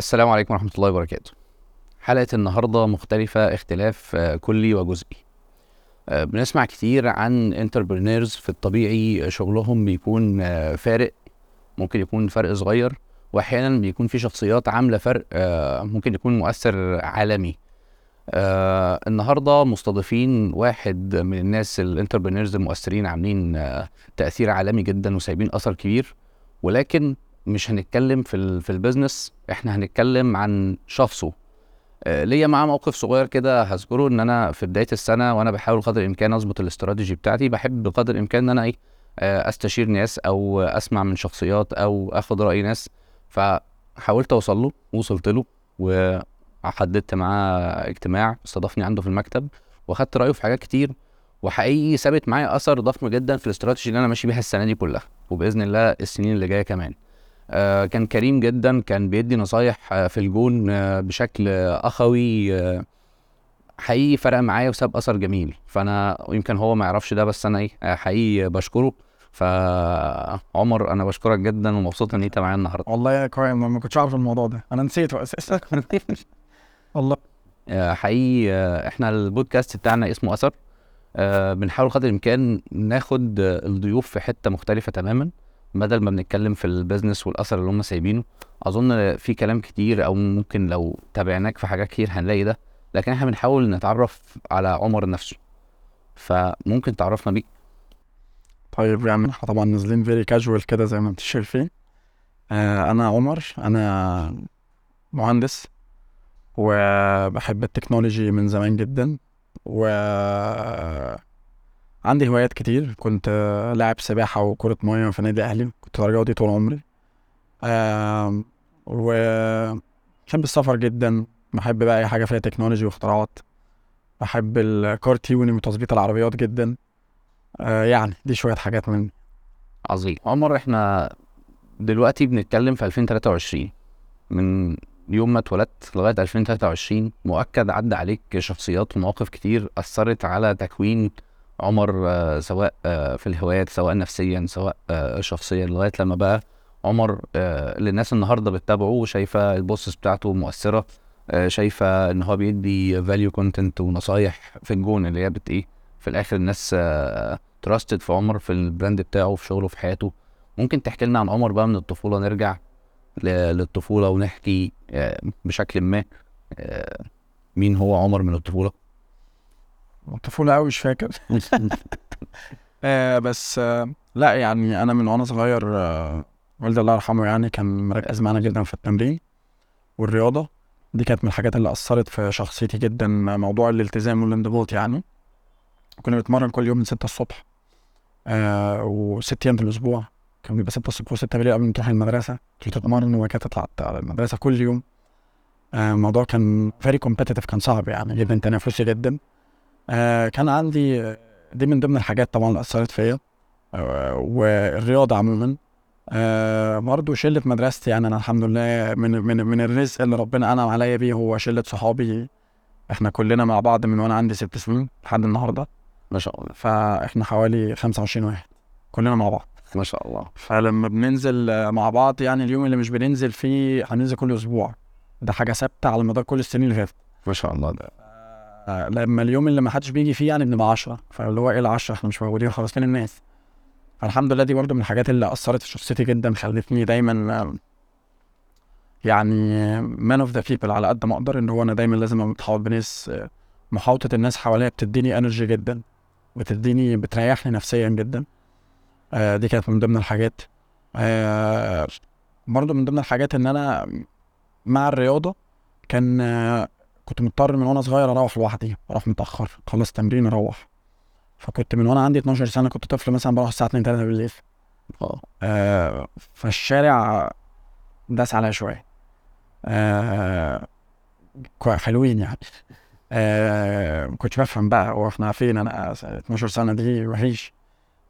السلام عليكم ورحمة الله وبركاته. حلقة النهاردة مختلفة اختلاف آه، كلي وجزئي. آه، بنسمع كتير عن entrepreneurs في الطبيعي شغلهم بيكون آه، فارق ممكن يكون فرق صغير وأحيانا بيكون في شخصيات عاملة فرق ممكن يكون مؤثر عالمي. النهارده مستضيفين واحد من الناس ال entrepreneurs المؤثرين عاملين تأثير عالمي جدا وسايبين أثر كبير ولكن مش هنتكلم في في البيزنس إحنا هنتكلم عن شخصه. آه، ليا معاه موقف صغير كده هذكره إن أنا في بداية السنة وأنا بحاول قدر الإمكان أظبط الاستراتيجي بتاعتي بحب بقدر الإمكان إن أنا إيه آه، أستشير ناس أو أسمع من شخصيات أو آخد رأي ناس. فحاولت أوصل له وصلت له وحددت معاه اجتماع استضافني عنده في المكتب وأخدت رأيه في حاجات كتير. وحقيقي سابت معايا أثر ضخم جدا في الاستراتيجي اللي أنا ماشي بيها السنة دي كلها. وبإذن الله السنين اللي جاية كمان. كان كريم جدا كان بيدي نصايح آه، في الجون آه، بشكل آه، أخوي آه، حقيقي فرق معايا وساب أثر جميل. فأنا يمكن هو ما يعرفش ده بس أنا إيه آه، حقيقي بشكره. فعمر أنا بشكرك جدا ومبسوط إن أنت معايا النهارده. والله يا كريم ما كنتش عارف الموضوع ده. أنا نسيته أساسا. والله. آه، حقيقي آه، إحنا البودكاست بتاعنا اسمه أثر. آه، بنحاول قدر الإمكان ناخد آه، الضيوف في حتة مختلفة تماما. بدل ما بنتكلم في ال business والأثر اللي هم سايبينه أظن في كلام كتير أو ممكن لو تابعناك في حاجات كتير هنلاقي ده لكن إحنا بنحاول نتعرف على عمر نفسه فممكن تعرفنا بيك طيب يعني إحنا طبعا نازلين very casual كده زي ما أنت شايفين. آه أنا عمر أنا مهندس وبحب ال technology من زمان جدا و عندي هوايات كتير. كنت آه، لاعب سباحة وكرة مية في نادي أهلي. كنت رياضي طول عمري. آم، وبحب السفر جدا. بحب بقى أي حاجة فيها تكنولوجي واختراعات. بحب ال car tuning وتظبيط العربيات جدا. آه يعني دي شوية حاجات من عظيم. عمر إحنا دلوقتي بنتكلم في 2023 من يوم ما اتولدت لغاية 2023 مؤكد عدى عليك شخصيات ومواقف كتير أثرت على تكوين عمر آه، سواء آه، في الهوايات سواء نفسيا سواء آه، شخصيا لغاية لما بقى عمر اللي الناس النهارده بتتابعه وشايفة ال posts بتاعته مؤثرة شايفة إن هو بيدي value content ونصايح في الجون اللي هي بت إيه في الآخر الناس trusted في عمر في ال brand بتاعه في شغله في حياته. ممكن تحكي لنا عن عمر بقى من الطفولة؟ نرجع للطفولة ونحكي بشكل ما مين هو عمر من الطفولة؟ الطفولة أوي مش فاكر. آه بس آه لا يعني أنا من وأنا صغير آه والدي الله يرحمه يعني كان مركز معانا جدا في التمرين والرياضة. دي كانت من الحاجات اللي أثرت في شخصيتي جدا موضوع الالتزام والانضباط يعني. كنا بنتمرن كل يوم من ستة الصبح آه وست أيام في الأسبوع. كان بيبقى ستة الصبح وستة بالليل قبل ما تروح المدرسة. كنت تتمرن وبعد كده تطلع على المدرسة كل يوم. آه الموضوع كان very competitive كان صعب يعني جدا تنافسي جدا. آه كان عندي دي من ضمن الحاجات طبعا اللي أثرت فيا آه والرياضة عموما. آه برضه شلة مدرستي يعني أنا الحمد لله من من من الرزق اللي ربنا أنعم عليا بيه هو شلة صحابي. إحنا كلنا مع بعض من وأنا عندي ست سنين لحد النهاردة. ما شاء الله. فإحنا حوالي 25 واحد كلنا مع بعض. ما شاء الله. فلما بننزل مع بعض يعني اليوم اللي مش بننزل فيه هننزل كل أسبوع. ده حاجة ثابتة على مدار كل السنين اللي فاتت. ما شاء الله. ده لما اليوم اللي ما حدش بيجي فيه يعني بنبقى 10 فاللي هو إيه ال 10 إحنا مش موجودين خلاص فين الناس؟ فالحمد لله دي برضه من الحاجات اللي أثرت في شخصيتي جدا خلتني دايما يعني man of the people على قد ما أقدر إن هو أنا دايما لازم متحوط بناس محاوطة الناس حواليا بتديني energy جدا بتديني بتريحني نفسيا جدا. آه، دي كانت من ضمن الحاجات. آه، برضه من ضمن الحاجات إن أنا مع الرياضة كان كنت مضطر من وأنا صغير أروح لوحدي أروح متأخر اخلص تمرين أروح. فكنت من وأنا عندي 12 سنة كنت طفل مثلا بروح الساعة 2 3 بالليل. آه. آه فالشارع داس عليا شوية. آه حلوين يعني. آه ما كنتش بفهم بقى هو إحنا فين أنا 12 سنة دي وحيش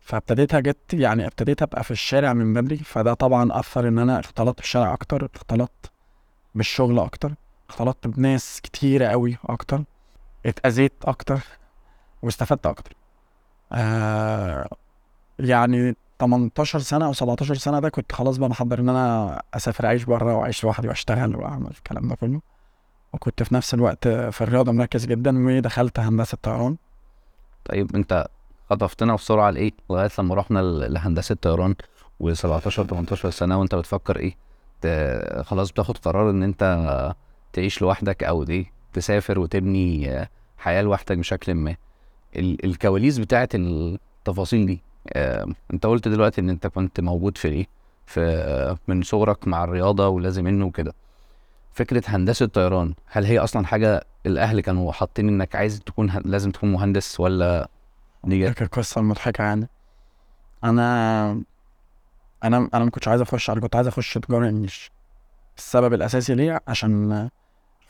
فابتديت جت يعني ابتديت أبقى في الشارع من بدري فده طبعا أثر إن أنا اختلطت في الشارع أكتر اختلطت بالشغل أكتر. اختلطت بناس كتيرة قوي أكتر اتأذيت أكتر واستفدت أكتر. آه يعني 18 سنة أو 17 سنة ده كنت خلاص بقى محضر إن أنا أسافر أعيش بره وأعيش لوحدي وأشتغل وأعمل الكلام ده كله. وكنت في نفس الوقت في الرياضة مركز جدا ودخلت هندسة طيران. طيب أنت خطفتنا بسرعة لإيه؟ لغاية لما رحنا ل- لهندسة طيران و17 18 سنة وأنت بتفكر ت- خلاص بتاخد قرار إن أنت تعيش لوحدك أو إيه تسافر وتبني آه، حياة لوحدك بشكل ما. ال- الكواليس بتاعت التفاصيل دي آه، أنت قلت دلوقتي إن أنت كنت موجود في إيه؟ في من صغرك مع الرياضة ولازم منه وكده فكرة هندسة طيران هل هي أصلا حاجة الأهل كانوا حاطين إنك عايز تكون ه- لازم تكون مهندس ولا دي القصة المضحكه يعني. أنا أنا أنا ما كنتش عايز أخش أنا كنت عايز أخش تجارة انجلش السبب الأساسي ليه عشان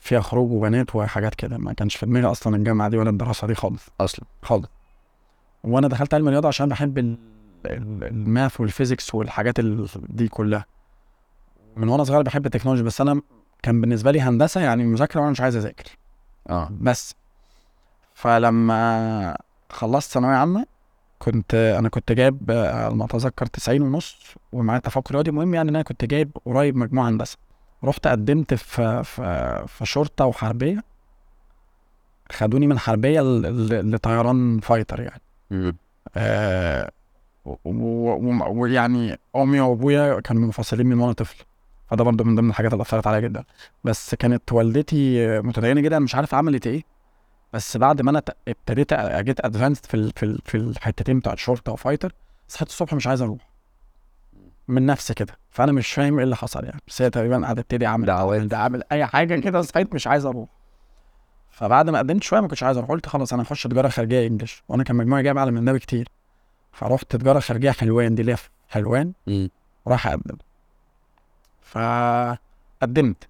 فيها خروج وبنات وحاجات كده. ما كانش في دماغي أصلا الجامعة دي ولا الدراسة دي خالص. أصلا. خالص. وأنا دخلت علم رياضه عشان بحب ال- ال- ال math وال physics والحاجات ال- دي كلها. من وأنا صغير بحب التكنولوجيا بس أنا كان بالنسبة لي هندسة يعني مذاكرة وأنا مش عايز أذاكر. آه. بس. فلما خلصت ثانوية عامة كنت أنا كنت جايب على ما أتذكر 90 ونص ومعايا تفوق رياضي. المهم يعني إن أنا كنت جايب قريب مجموعه هندسة. رحت قدمت في في في شرطة وحربية. خدوني من حربية لطيران fighter يعني. آه، ويعني أمي وأبويا كانوا منفصلين من وأنا طفل. فده برضه من ضمن الحاجات اللي أثرت عليا جدا. بس كانت والدتي متدينه جدا مش عارف عملت إيه. بس بعد ما أنا ابتديت أجيت advanced في ال- في ال- في الحتتين بتاعت شرطه و fighter صحيت الصبح مش عايز أروح. من نفسي كده. فأنا مش فاهم إيه اللي حصل يعني. بس هي تقريبا قعدت تبتدي أعمل دعوات. ده أعمل أي حاجة كده صحيت مش عايز أروح. فبعد ما قدمت شوية ما كنتش عايز أروح. قلت خلاص أنا هخش تجارة خارجية إنجلش. وأنا كان مجموعي جايب اعلى من ده بكتير. فرحت تجارة خارجية حلوان. دي اللي هي في حلوان. وراح أقدم. فقدمت.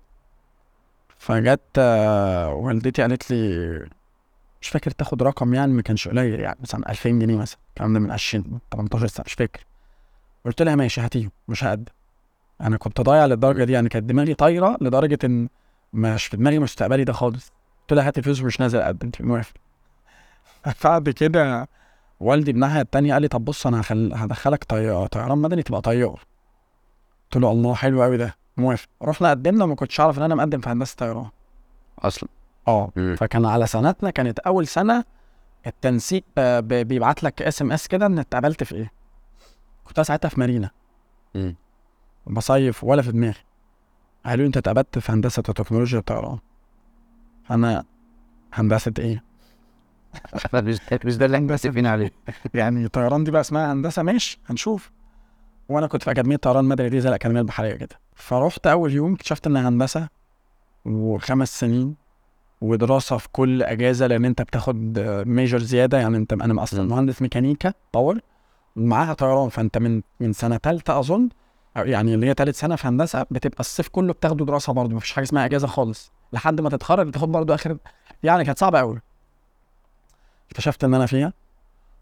فجت آه، والدتي قالت لي مش فاكر تاخد رقم يعني ما كانش قليل يعني مثلا 2000 جنيه مثلا. الكلام ده من 20 18 سنة مش فاكر. قلت لها ماشي هاتيهم. مش هقدم. أنا كنت ضايع للدرجة دي يعني كانت دماغي طايرة لدرجة إن مش في دماغي مستقبلي ده خالص. قلت لها هات الفلوس ومش نازل أقدم أنت موافق. بعد كده والدي الناحية التانية قال لي طب بص أنا هخل... هدخلك طي... طيران مدني تبقى طيار. قلت له الله حلو قوي ده. موافق. رحنا قدمنا وما كنتش أعرف إن أنا مقدم في هندسة طيران. أصلا؟ آه. فكان على سنتنا كانت أول سنة التنسيق بيبعت لك SMS كده إن اتقابلت في إيه. كنت أنا ساعتها في مارينا. مم. بصيف ولا في دماغي. قالوا لي أنت اتقابلت في هندسة وتكنولوجيا الطيران أنا هندسة إيه؟ مش مش ده اللي إحنا متفقين عليه. يعني طيران دي بقى اسمها هندسة. ماشي هنشوف. وأنا كنت في أكاديمية طيران مدني دي زي الأكاديمية البحرية كده. فرحت أول يوم اكتشفت إنها هندسة وخمس سنين ودراسة في كل أجازة لأن أنت بتاخد major زيادة. يعني انت أنا أصلا. مهندس ميكانيكا power ومعاها طيران فأنت من من سنة ثالثه أظن يعني اللي هي ثالث سنة في هندسة بتبقى الصيف كله بتاخده دراسة برضه مفيش حاجة اسمها إجازة خالص لحد ما تتخرج بتاخد برضه آخر يعني كانت صعبة قوي اكتشفت إن أنا فيها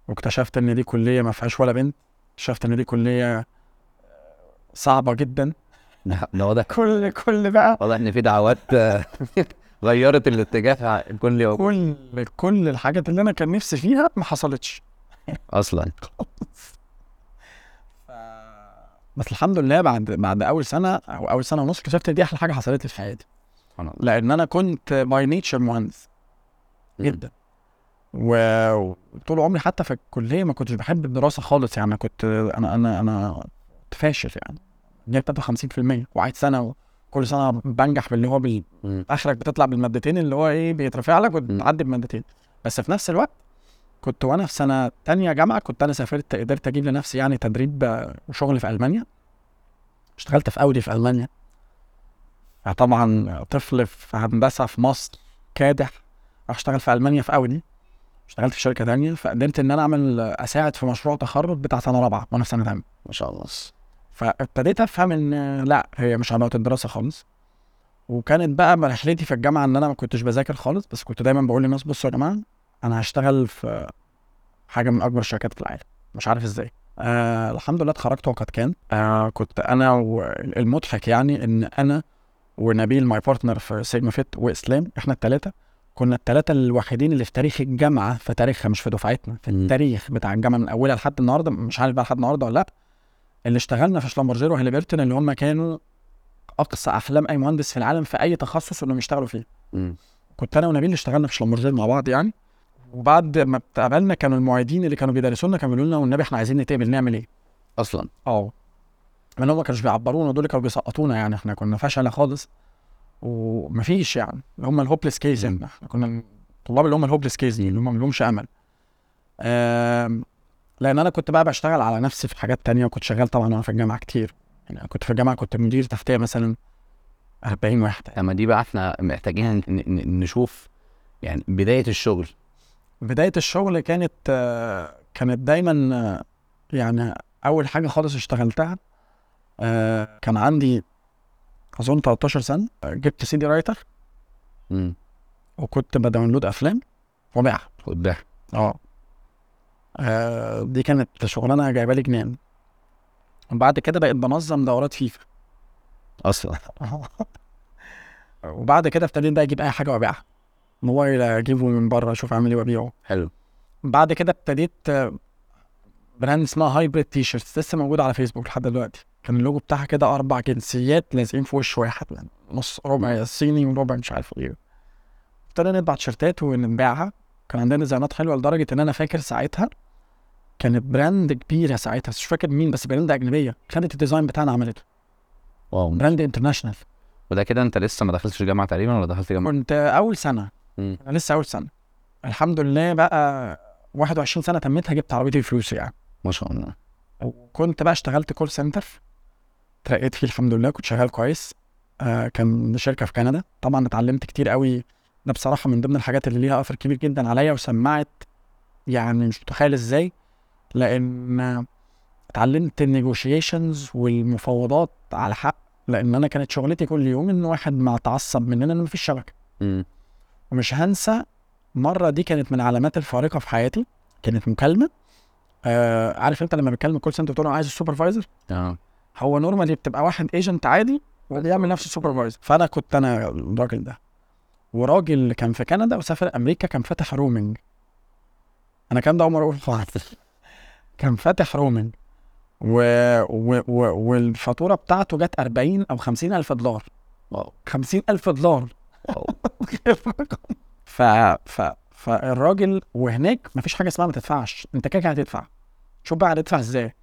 واكتشفت إن دي كلية ما فيهاش ولا بنت اكتشفت إن دي كلية صعبة جدا. ده واضح. كل كل بقى واضح إن في دعوات غيرت الاتجاه كل يوم. كل كل الحاجات اللي أنا كان نفسي فيها ما حصلتش. أصلا. بس الحمد لله بعد بعد أول سنة أو أول سنة ونص اكتشفت إن دي أحلى حاجة حصلت لي في حياتي. سبحان الله. لأن أنا كنت by nature مهندس. جدا. وطول عمري حتى في الكلية ما كنتش بحب الدراسة خالص يعني. كنت أنا أنا أنا كنت فاشل يعني. جبت 53% وقعدت سنة كل سنة بنجح باللي هو بال... آخرك بتطلع بالمادتين اللي هو إيه بيترفع لك وتعدي بمادتين. بس في نفس الوقت كنت وأنا في سنة تانية جامعة كنت أنا سافرت قدرت أجيب لنفسي يعني تدريب وشغل في ألمانيا. اشتغلت في أودي في ألمانيا. طبعا طفل في هندسة في مصر كادح راح اشتغل في ألمانيا في أودي. اشتغلت في شركة تانية فقدرت إن أنا أعمل أساعد في مشروع تخرج بتاع سنة رابعة وأنا في سنة تانية. ما شاء الله. فابتديت أفهم إن لا هي مش علاقه الدراسة خالص. وكانت بقى رحلتي في الجامعة إن أنا ما كنتش بذاكر خالص بس كنت دايما بقول للناس بصوا يا جماعة أنا هشتغل في حاجة من أكبر الشركات في العالم مش عارف إزاي. آه الحمد لله اتخرجت وقد كان. آه كنت أنا والمضحك يعني إن أنا ونبيل my partner في Sigma Fit وإسلام إحنا الثلاثه كنا الثلاثه الوحيدين اللي في تاريخ الجامعة في تاريخها مش في دفعتنا في. التاريخ بتاع الجامعة من أولها لحد النهارده مش عارف بقى لحد النهارده ولا لأ. اللي اشتغلنا في شلمبرجير وهليبرتون اللي هم كانوا أقصى أحلام أي مهندس في العالم في أي تخصص إنهم يشتغلوا فيه. مم. كنت أنا ونبيل اللي اشتغلنا في شلمبرجير مع بعض يعني. وبعد ما اتقابلنا كانوا المعيدين اللي كانوا بيدرسوا لنا كانوا بيقولوا لنا والنبي إحنا عايزين نتقابل نعمل إيه؟ أصلا. آه. من هم ما كانوش بيعبرونا دول كانوا بيسقطونا يعني إحنا كنا فشلة خالص. ومفيش يعني هم ال hopeless case مم. إحنا إحنا كنا الطلاب اللي هم ال hopeless case دي اللي هم ما لهمش أمل. آم، لأن أنا كنت بقى بشتغل على نفسي في حاجات تانية وكنت شغال طبعا وأنا في الجامعة كتير. يعني كنت في الجامعة كنت مدير تحتيه مثلا 40 واحد أما دي بقى إحنا محتاجين نشوف يعني بداية الشغل. بداية الشغل كانت آه، كانت دايما آه، يعني أول حاجة خالص اشتغلتها آه، كان عندي أظن 13 سنة آه، جبت CD writer. امم وكنت ب download أفلام وبيعها. بالك آه. دي كانت شغلانة جايبة لي جنان. وبعد كده بقيت بنظم دورات فيفا. أصلا. وبعد كده ابتديت بقى أجيب أي حاجة وأبيعها. موبايل اجيبه من بره أشوف اعمل إيه وأبيعه. حلو. بعد كده ابتديت آه، brand اسمها Hybrid T-shirts لسه موجوده على فيسبوك لحد دلوقتي. كان اللوجو بتاعها كده أربع جنسيات لازقين في وش واحد يعني نص ربع صيني وربع مش عارف إيه. ابتدينا نطبع تيشيرتات ونبيعها كان عندنا design ات حلوة لدرجة إن أنا فاكر ساعتها كانت brand كبيرة ساعتها مش فاكر مين بس brand أجنبية خدت ال design بتاعنا عملته. wow. brand international وده كده أنت لسه ما دخلتش جامعة تقريبا ولا دخلت جامعة؟ كنت أول سنة. مم. أنا لسه أول سنة. الحمد لله بقى 21 سنة تميتها جبت عربيتي بفلوسي يعني. ما شاء الله. وكنت بقى اشتغلت call center ترقيت فيه الحمد لله كنت شغال كويس. آه كان شركة في كندا. طبعا اتعلمت كتير قوي. ده بصراحة من ضمن الحاجات اللي ليها أثر كبير جدا عليا وسمعت يعني مش متخيل إزاي. لأن اتعلمت ال negotiations والمفاوضات على حق لأن أنا كانت شغلتي كل يوم إن واحد ما اتعصب مننا إن مفيش شبكة. ومش هنسى مرة دي كانت من العلامات الفارقة في حياتي كانت مكالمة. آه عارف انت لما بتكلم ال call center تقول له عايز ال supervisor؟ آه. هو normally بتبقى واحد agent عادي وبيعمل نفسه ال supervisor. فأنا كنت أنا الراجل ده. وراجل كان في كندا وسافر أمريكا كان فاتح roaming أنا كان ده أول مرة أقول كان فاتح roaming و... و... و... والفاتورة بتاعته جت 40 أو 50 ألف دولار. wow. 50 ألف دولار. ف ف فالراجل وهناك مفيش حاجة اسمها ما تدفعش. انت كده كده هتدفع. شوف بقى هتدفع إزاي.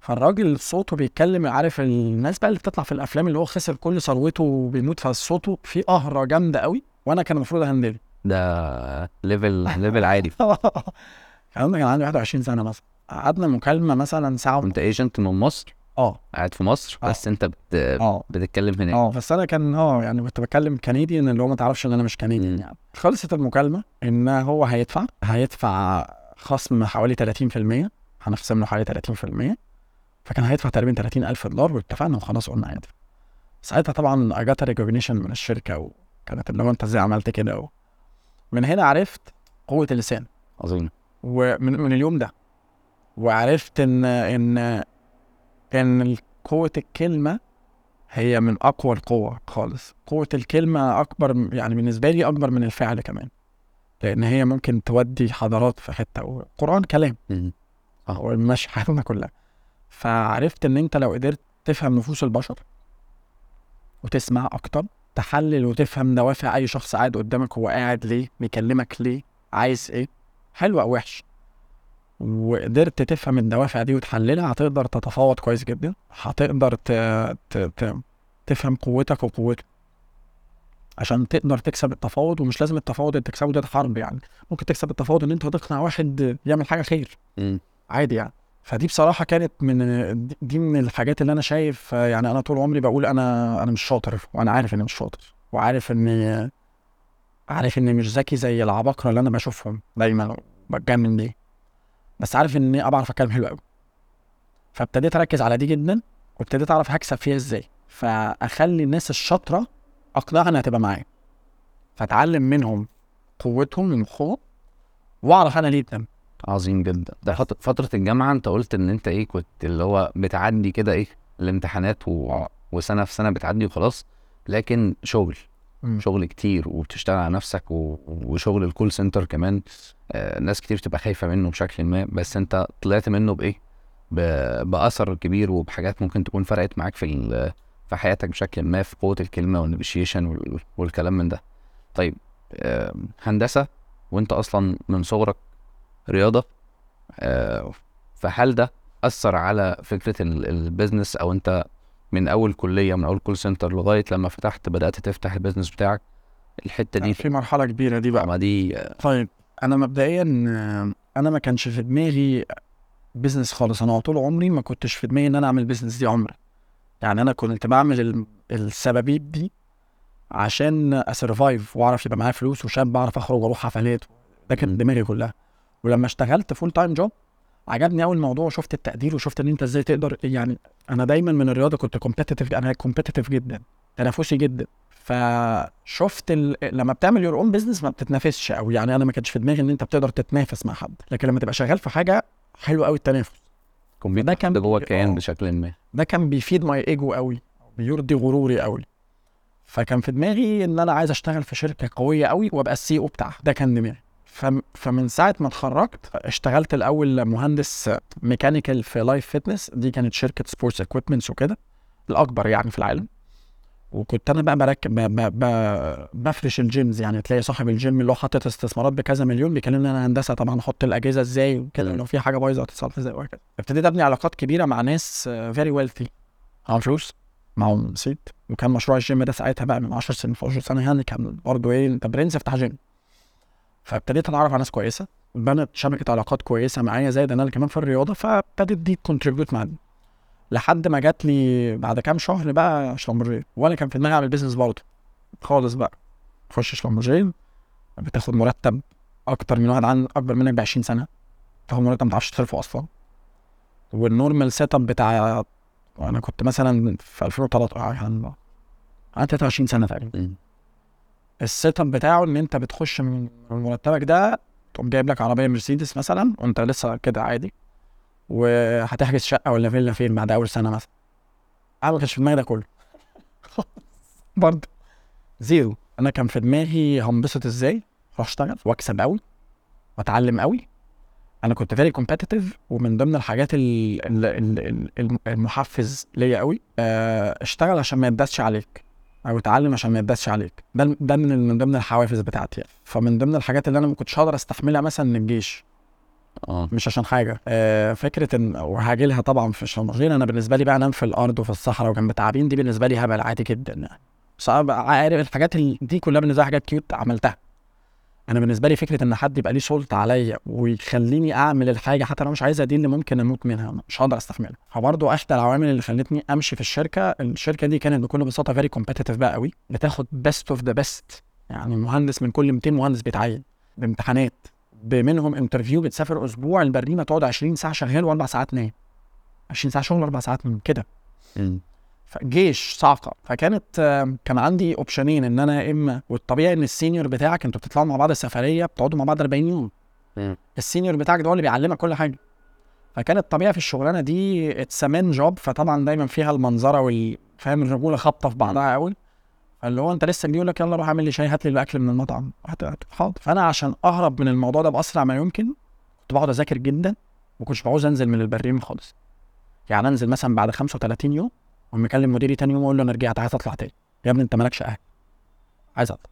فالراجل صوته بيتكلم عارف الناس بقى اللي بتطلع في الأفلام اللي هو خسر كل ثروته وبيموت فصوته في قهرة جامدة قوي وأنا كان المفروض ا handle ه ده level level عالي. الكلام ده كان عندي 21 سنة مثلا. قعدنا مكالمة مثلا ساعة. انت agent من مصر؟ آه. قاعد في مصر آه. بس أنت بت... آه. بتتكلم هناك. آه بس أنا كان آه يعني كنت بتكلم كنديان اللي هو ما تعرفش إن أنا مش كنديان مم. يعني. خلصت المكالمة إن هو هيدفع هيدفع خصم حوالي 30% هنخصم له حوالي 30% فكان هيدفع تقريبا 30 ألف دولار واتفقنا وخلاص قلنا هيدفع ساعتها طبعا اجات ريكوجنيشن من الشركة وكانت اللي هو أنت إزاي عملت كده و... من هنا عرفت قوة اللسان. عظيم. ومن من اليوم ده وعرفت إن إن ان قوة الكلمة هي من أقوى القوة خالص. قوة الكلمة أكبر يعني بالنسبة لي أكبر من الفعل كمان لأن هي ممكن تودي حضارات في حتة والقرآن كلام. هو ماشي حياتنا كلها. فعرفت إن أنت لو قدرت تفهم نفوس البشر وتسمع أكتر تحلل وتفهم دوافع أي شخص قاعد قدامك هو قاعد ليه بيكلمك ليه عايز إيه حلو أو وحش. وقدرت تفهم الدوافع دي وتحللها هتقدر تتفاوض كويس جدا. هتقدر ت... ت... ت... تفهم قوتك وقوته. عشان تقدر تكسب التفاوض ومش لازم التفاوض اللي تكسبه ده حرب يعني. ممكن تكسب التفاوض إن أنت تقنع واحد يعمل حاجة خير. مم. عادي يعني. فدي بصراحة كانت من دي من الحاجات اللي أنا شايف يعني أنا طول عمري بقول أنا أنا مش شاطر وأنا عارف إني مش شاطر وعارف اني عارف إني مش ذكي زي العباقرة اللي أنا بشوفهم دايما بتجنن ليه بس عارف إني بعرف أتكلم حلو قوي فابتديت أركز على دي جدا وابتديت أعرف هكسب فيها إزاي. فأخلي الناس الشاطرة أقنعها إنها تبقى معايا. فأتعلم منهم قوتهم ومخهم وأعرف أنا ليه قدام عظيم جدا. ده فت- فترة الجامعة أنت قلت إن أنت إيه كنت اللي هو بتعدي كده إيه الامتحانات و... وسنة في سنة بتعدي وخلاص لكن شغل. مم. شغل كتير وبتشتغل على نفسك و... وشغل ال call center كمان. آه ناس كتير تبقى خايفة منه بشكل ما. بس انت طلعت منه بإيه؟ ب- بأثر كبير وبحاجات ممكن تكون فرقت معاك في ال- في حياتك بشكل ما في قوة الكلمة والنيجوشيشن والكلام من ده. طيب آه، هندسة وانت أصلا من صغرك رياضة آه، فهل ده أثر على فكرة ال- ال business أو انت من أول كلية من أول call center لغاية لما فتحت بدأت تفتح ال business بتاعك. الحتة دي في مرحلة كبيرة دي بقى. ما دي طيب أنا مبدئيا أنا ما كانش في دماغي business خالص. أنا طول عمري ما كنتش في دماغي إن أنا أعمل business دي عمري. يعني أنا كنت بعمل ال- السبابيب دي عشان ا survive وأعرف يبقى معايا فلوس وشاب بعرف أخرج وأروح حفلات. ده كانت مم. دماغي كلها. ولما اشتغلت full-time job عجبني قوي الموضوع وشفت التقدير وشفت إن أنت إزاي تقدر يعني أنا دايما من الرياضة كنت competitive أنا competitive جدا تنافسي جدا. فشفت ال... لما بتعمل your own business ما بتتنافسش قوي يعني أنا ما كانش في دماغي إن أنت بتقدر تتنافس مع حد. لكن لما تبقى شغال في حاجة حلو قوي التنافس. ده كان ده جوه الكيان آه. بشكل ما. ده كان بيفيد my ego قوي بيرضي غروري قوي فكان في دماغي إن أنا عايز أشتغل في شركة قوية قوي وأبقى ال CEO بتاعها. ده كان دماغي. فمن ساعة ما اتخرجت اشتغلت الأول مهندس mechanical في Life Fitness دي كانت شركة sports equipments وكده الأكبر يعني في العالم. وكنت أنا بقى بركب ب- ب- ب- بفرش ال gyms يعني تلاقي صاحب الجيم اللي هو حاطط استثمارات بكذا مليون بيكلمني أنا هندسة طبعا أحط الأجهزة إزاي وكده. لو في حاجة بايظة هتصلح إزاي وهكذا. ابتديت أبني علاقات كبيرة مع ناس very wealthy معاهم فلوس معاهم صيت وكان مشروع الجيم ده ساعتها بقى من 10 سنين 15 سنه يعني كان برضه إيه انت برنس افتح جيم فابتديت أتعرف على ناس كويسة بنت شبكه علاقات كويسة معايا زائد ان أنا كمان في الرياضة فابتدت دي contribute معايا لحد ما جات لي بعد كام شهر بقى شلمبرجيه وأنا كان في دماغي أعمل business برضه. خالص بقى. تخش شلمبرجيه بتاخد مرتب أكتر من واحد عن أكبر منك ب 20 سنة. تاخد مرتب ما تعرفش تصرفه أصلا. وال normal setup بتاع أنا كنت مثلا في 2013 يعني عندي 23 سنة تقريبا. ال setup بتاعه إن أنت بتخش من مرتبك ده تقوم جايب لك عربية مرسيدس مثلا وأنت لسه كده عادي وهتحجز شقة ولا فيلا فين بعد أول سنة مثلا. أنا ما كانش في دماغي ده كله. برضه. zero. أنا كان في دماغي هنبسط إزاي؟ أروح أشتغل وأكسب قوي وأتعلم قوي أنا كنت very competitive ومن ضمن الحاجات ال- ال- ال- ال- المحفز ليا قوي آه، أشتغل عشان ما يتداسش عليك. أو اتعلم عشان ما يتداسش عليك. ده ده من من ضمن الحوافز بتاعتي يعني. فمن ضمن الحاجات اللي أنا ما كنتش هقدر استحملها مثلا من الجيش. آه. مش عشان حاجة. آه فكرة ان وهاجي لها طبعا في الشمالين أنا بالنسبة لي بقى أنام في الأرض وفي الصحراء وجنب تعابين دي بالنسبة لي هبل عادي جدا يعني. بقى عارف الحاجات ال- دي كلها بالنسبة لي حاجات cute عملتها. أنا بالنسبة لي فكره ان حد يبقى ليه سلطه عليا ويخليني اعمل الحاجة حتى لو مش عايزها دي اللي ممكن أموت منها مش هقدر استحملها. فبرضه احدى العوامل اللي خلتني امشي في الشركة. الشركة دي كانت بكل بساطه very competitive بقى قوي بتاخد best of the best يعني مهندس من كل 200 مهندس بيتعين بامتحانات منهم interview بتسافر أسبوع البريمة تقعد 20 ساعة شغال وأربع ساعات نايم. 20 ساعة شغل واربع ساعات نوم كده. جيش صاعقة فكانت كان عندي option ين إن أنا يا إما والطبيعي إن ال senior بتاعك أنتوا بتطلعوا مع بعض السفرية بتقعدوا مع بعض 40 يوم. ال senior بتاعك ده هو اللي بيعلمك كل حاجة. فكانت الطبيعه في الشغلانة دي it's man job فطبعا دايما فيها المنظرة ومفاهيم الرجولة خابطة في بعضها قوي. فاللي هو أنت لسه جديد يقول لك يلا روح اعمل لي شاي هات لي الأكل من المطعم. حاضر. فأنا عشان أهرب من الموضوع ده بأسرع ما يمكن كنت بقعد أذاكر جدا ما كنتش بعوز أنزل من البريمة خالص. يعني أنزل مثلا بعد 35 يوم ومكلم مديري تاني يوم أقول له أنا رجعت عايز اطلع تاني. يا ابني انت مالكش أهل. عايز اطلع.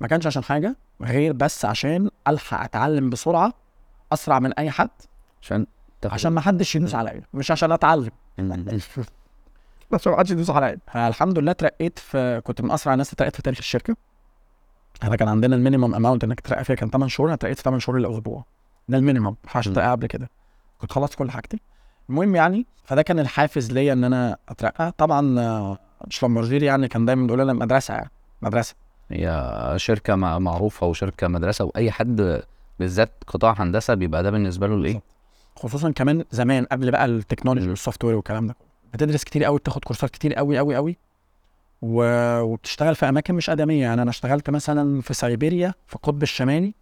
ما كانش عشان حاجة غير بس عشان ألحق أتعلم بسرعة أسرع من أي حد. عشان عشان ما حدش يدوس عليا. مش عشان أتعلم. بس ما حدش يدوس عليا. الحمد لله اترقيت في كنت من أسرع الناس اترقيت في تاريخ الشركة. إحنا كان عندنا ال minimum amount إنك ترقى فيها كان 8 شهور. أنا اترقيت في 8 شهور الا أسبوع ده ال minimum ما ينفعش م. ترقى قبل كده. كنت خلصت كل حاجتي. المهم يعني فده كان الحافز ليا إن أنا أترقى. طبعا شلمبرجيه يعني كان دايما بيقول لنا مدرسة يعني مدرسة. هي شركة مع- معروفة وشركة مدرسة وأي حد بالذات قطاع هندسة بيبقى ده بالنسبة له الايه خصوصا كمان زمان قبل بقى التكنولوجي. وال software والكلام ده. بتدرس كتير قوي بتاخد كورسات كتير قوي قوي قوي و... وبتشتغل في أماكن مش آدمية. يعني أنا اشتغلت مثلا في سيبيريا في القطب الشمالي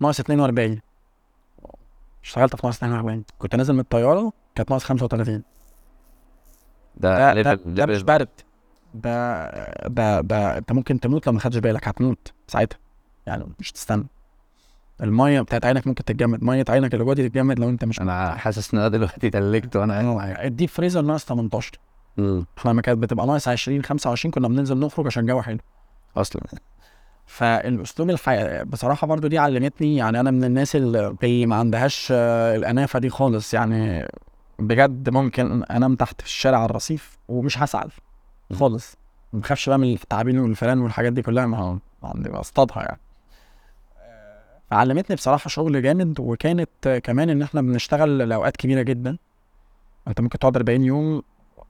ناقص 42 اشتغلت في ناقص 42 كنت نازل من الطيارة كانت ناقص 35 ده ده, ده, ده مش برد. ده ده ده انت ممكن تموت لو ما خدتش بالك هتموت ساعتها. يعني مش تستنى. المية بتاعت عينك ممكن تتجمد. مية عينك اللي جوه دي تتجمد لو انت مش أنا حاسس إن أنا دلوقتي تلكت وأنا الديب فريزر ناقص 18 مم. إحنا لما كانت بتبقى ناقص 20 25 كنا بننزل نخرج عشان الجو حلو. أصلا. فالأسلوب الحياة بصراحة برضو دي علمتني يعني أنا من الناس اللي ما عندهاش آه، الأنافة دي خالص يعني بجد ممكن أنام تحت في الشارع على الرصيف ومش هسعل خالص. ما بخافش بقى من التعابين والفئران والحاجات دي كلها ما عندي بصطادها يعني. علمتني بصراحة شغل جامد وكانت آه، كمان إن إحنا بنشتغل لأوقات كبيرة جدا. أنت ممكن تقعد 40 يوم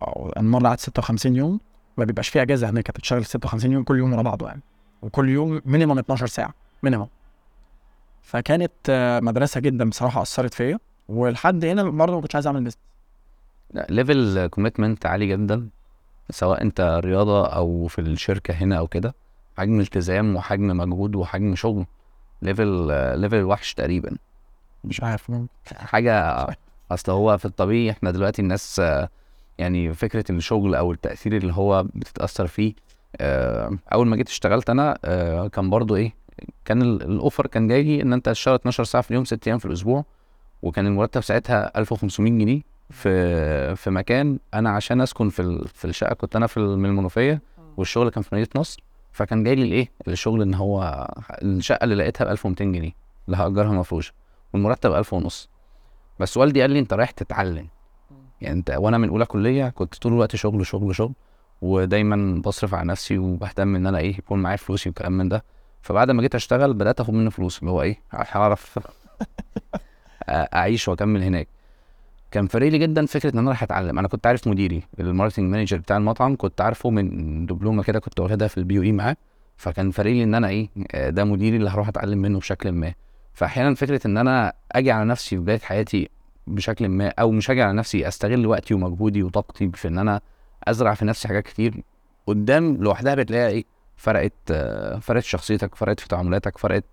أو أنا مره قعدت 56 يوم ما بيبقاش فيه أجازة هناك بتشتغل 56 يوم كل يوم ورا بعضه يعني. وكل يوم minimum 12 ساعة minimum فكانت آه، مدرسة جدا بصراحة أثرت فيا ولحد هنا برضه ما كنتش عايز أعمل business level commitment عالي جدا سواء أنت رياضة أو في الشركة هنا أو كده حجم التزام وحجم مجهود وحجم شغل level level وحش تقريبا. مش عارف. حاجة أصل هو في الطبيعي إحنا دلوقتي الناس آه، يعني فكرة الشغل أو التأثير اللي هو بتتأثر فيه آه، أول ما جيت اشتغلت أنا آه، كان برضو إيه كان ال- الأوفر كان جاي لي إن أنت تشتغل 12 ساعة في اليوم 6 أيام في الأسبوع وكان المرتب ساعتها 1500 جنيه في في مكان أنا عشان أسكن في في الشقة كنت أنا في من المنوفية والشغل كان في مدينة نصر فكان جاي لي الإيه الشغل إن هو الشقة اللي لقيتها ب 1200 جنيه اللي هأجرها مفروشة والمرتب 1000 ونص. بس والدي قال لي أنت رايح تتعلم. يعني أنت وأنا من أولى كلية كنت طول الوقت شغل شغل شغل ودايما بصرف على نفسي وبهتم إن أنا إيه يكون معايا فلوسي وكلام من ده. فبعد ما جيت أشتغل بدأت أخد منه فلوس اللي هو إيه هعرف أعيش وأكمل هناك. كان فارق لي جدا فكرة إن أنا رايح أتعلم. أنا كنت عارف مديري ال marketing manager بتاع المطعم كنت عارفه من دبلومة كده كنت واخدها في البي أو إي معاه. فكان فارق لي إن أنا إيه ده مديري اللي هروح أتعلم منه بشكل ما. فاحيانا فكرة إن أنا أجي على نفسي في بدايه حياتي بشكل ما أو مش أجي على نفسي أستغل وقتي ومجهودي وطاقتي في إن أنا أزرع في نفسي حاجات كتير قدام لوحدها بتلاقيها إيه فرقت آه، فرقت شخصيتك فرقت في تعاملاتك فرقت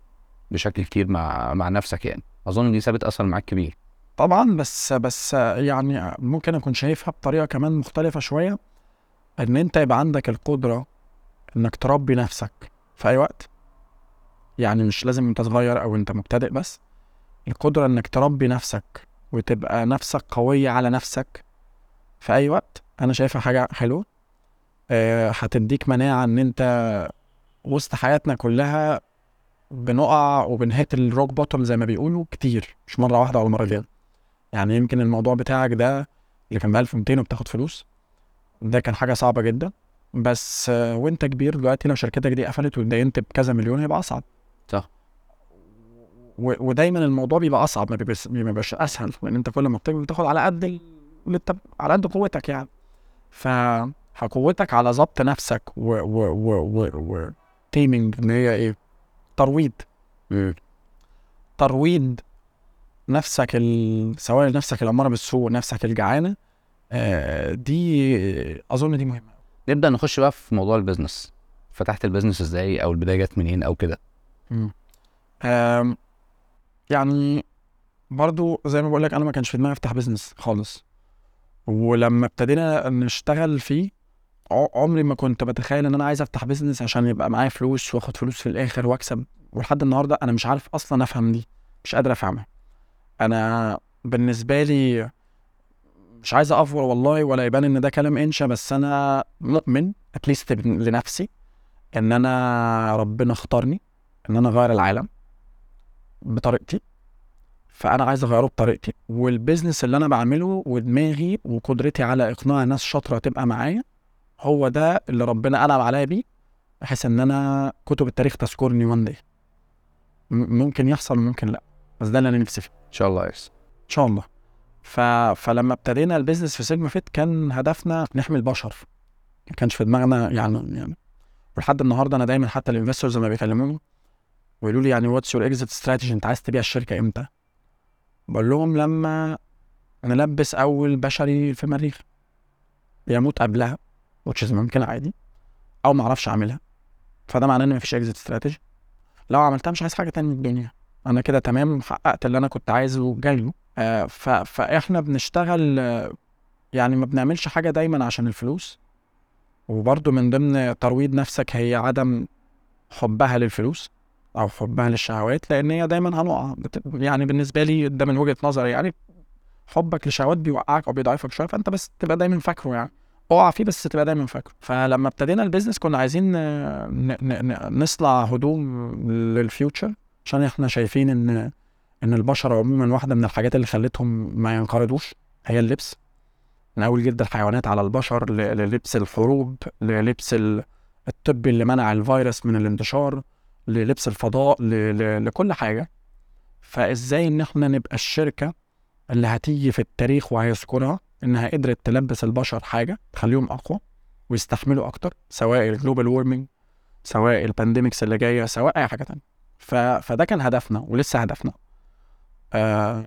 بشكل كتير مع مع نفسك يعني. أظن دي سابت أثر معاك كبير. طبعا بس بس يعني ممكن أكون شايفها بطريقة كمان مختلفة شوية. إن أنت يبقى عندك القدرة إنك تربي نفسك في أي وقت. يعني مش لازم أنت صغير أو أنت مبتدئ بس. القدرة إنك تربي نفسك وتبقى نفسك قوية على نفسك في أي وقت. أنا شايفها حاجة حلوة. آه، هتديك مناعه ان انت وسط حياتنا كلها بنقع وبنهت الروك بوتوم زي ما بيقولوا كتير مش مرة واحدة ولا مرتين. يعني يمكن الموضوع بتاعك ده اللي كان ب 1200 وبتاخد فلوس ده كان حاجة صعبة جدا. بس آه، وانت كبير دلوقتي لو شركتك دي قفلت واتدينت بكذا مليون هيبقى أصعب. صح. و... ودايما الموضوع بيبقى أصعب ما بيبقاش ما بيبقاش أسهل. لأن انت كل ما بتكبر بتاخد على قد ال- اللي انت على قد قوتك يعني. فقوتك على ضبط نفسك و و و و, و... تيمينج إن هي إيه؟ ترويض. ترويض نفسك ال... سواء نفسك الأمارة بالسوء نفسك الجعانة آه دي أظن دي مهمة نبدأ نخش بقى في موضوع ال business. فتحت ال business إزاي؟ أو البداية جت منين؟ أو كده. يعني برضو زي ما بقول لك أنا ما كانش في دماغي أفتح business خالص. ولما ابتدينا نشتغل فيه عمري ما كنت بتخيل إن أنا عايز أفتح business عشان يبقى معايا فلوس وآخد فلوس في الآخر وأكسب. ولحد النهارده أنا مش عارف أصلا أفهم دي مش قادر أفهمها. أنا بالنسبة لي مش عايز أفور والله ولا يبان إن ده كلام إنشا بس أنا مؤمن at least لنفسي إن أنا ربنا اختارني إن أنا أغير العالم بطريقتي. فأنا عايز أغيره بطريقتي. وال business اللي أنا بعمله ودماغي وقدرتي على إقناع ناس شاطرة تبقى معايا هو ده اللي ربنا انعم عليا بيه بحيث إن أنا كتب التاريخ تذكرني one day ممكن يحصل وممكن لأ بس ده اللي أنا نفسي فيه. إن شاء الله yes إن شاء الله. ف... فلما ابتدينا ال business في سيجما فيت كان هدفنا نحمي البشر. ما كانش في دماغنا يعني يعني ولحد النهارده أنا دايما حتى ال investors لما بيكلموني ويقولوا لي يعني what's your exit strategy أنت عايز تبيع الشركة إمتى؟ بقول لهم لما نلبس أول بشري في المريخ يموت قبلها is ممكن عادي أو ما أعرفش أعملها. فده معناه إن مفيش اكزيت استراتيجي لو عملتها مش عايز حاجة تانية من الدنيا. أنا كده تمام حققت اللي أنا كنت عايزه جاي له آه ف... فإحنا بنشتغل آه، يعني ما بنعملش حاجة دايما عشان الفلوس. وبرضه من ضمن ترويض نفسك هي عدم حبها للفلوس. أو حبها للشهوات لأن هي دايما هنقع. يعني بالنسبة لي ده من وجهة نظري. يعني حبك للشهوات بيوقعك أو بيضعفك شوية فأنت بس تبقى دايما فاكره يعني. اقع فيه بس تبقى دايما فاكره. فلما ابتدينا ال business كنا عايزين نصنع هدوم لل future عشان إحنا شايفين إن إن البشر عموما واحدة من الحاجات اللي خلتهم ما ينقرضوش هي اللبس. من أول جلد الحيوانات على البشر للبس الحروب للبس ال- الطب اللي منع الفيروس من الانتشار. للبس الفضاء ل... ل... لكل حاجة. فإزاي إن إحنا نبقى الشركة اللي هتيجي في التاريخ وهيذكرها إنها قدرت تلبس البشر حاجة تخليهم أقوى ويستحملوا أكتر سواء ال global warming سواء ال pandemics اللي جاية سواء أي حاجة تانية. ف... فده كان هدفنا ولسه هدفنا. آه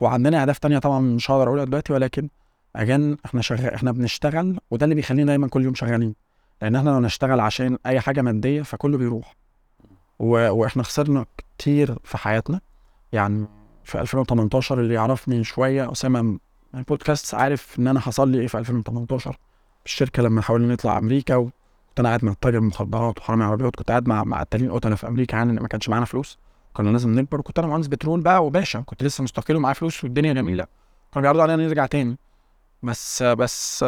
وعندنا أهداف تانية طبعا مش هقدر أقولها دلوقتي ولكن اجان إحنا شغال إحنا بنشتغل وده اللي بيخلينا دايما كل يوم شغالين. لأن إحنا لو نشتغل عشان أي حاجة مادية فكله بيروح. و... وإحنا خسرنا كتير في حياتنا. يعني في 2018 اللي يعرفني شوية أسامة البودكاست عارف إن أنا حصل لي إيه في 2018 في الشركة لما حاولنا نطلع أمريكا وكنت أنا قاعد مع تاجر مخدرات وحرامي عربيات كنت قاعد مع مع قتالين قتله في أمريكا يعني ما كانش معانا فلوس. كنا لازم نكبر وكنت أنا مهندس بترول بقى وباشا كنت لسه مستقل ومعايا فلوس والدنيا جميلة. كانوا بيعرضوا علينا نرجع تاني. بس بس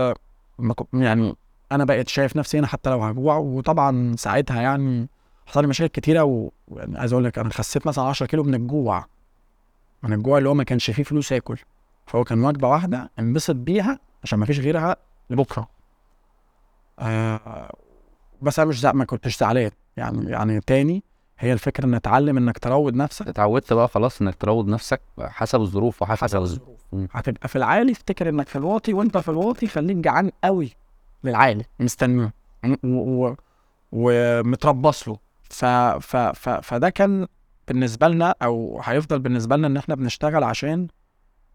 يعني أنا بقيت شايف نفسي هنا حتى لو هجوع وطبعا ساعتها يعني حصل لي مشاكل كتيرة و- ويعني عايز أقول لك أنا خسيت مثلا 10 كيلو من الجوع. من الجوع اللي هو ما كانش فيه فلوس آكل. فهو كان وجبة واحدة انبسط بيها عشان ما فيش غيرها لبكرة. آه بس أنا مش زع... ما كنتش زعلان. يعني يعني تاني هي الفكرة ان اتعلم إنك تروض نفسك. اتعودت بقى خلاص إنك تروض نفسك حسب الظروف وحسب حسب الظروف. هتبقى في العالي افتكر إنك في الواطي وأنت في الواطي خليك جعان قوي للعالي. مستنيه. ومتربص له. ف... ف... ف... فده كان بالنسبة لنا أو هيفضل بالنسبة لنا إن إحنا بنشتغل عشان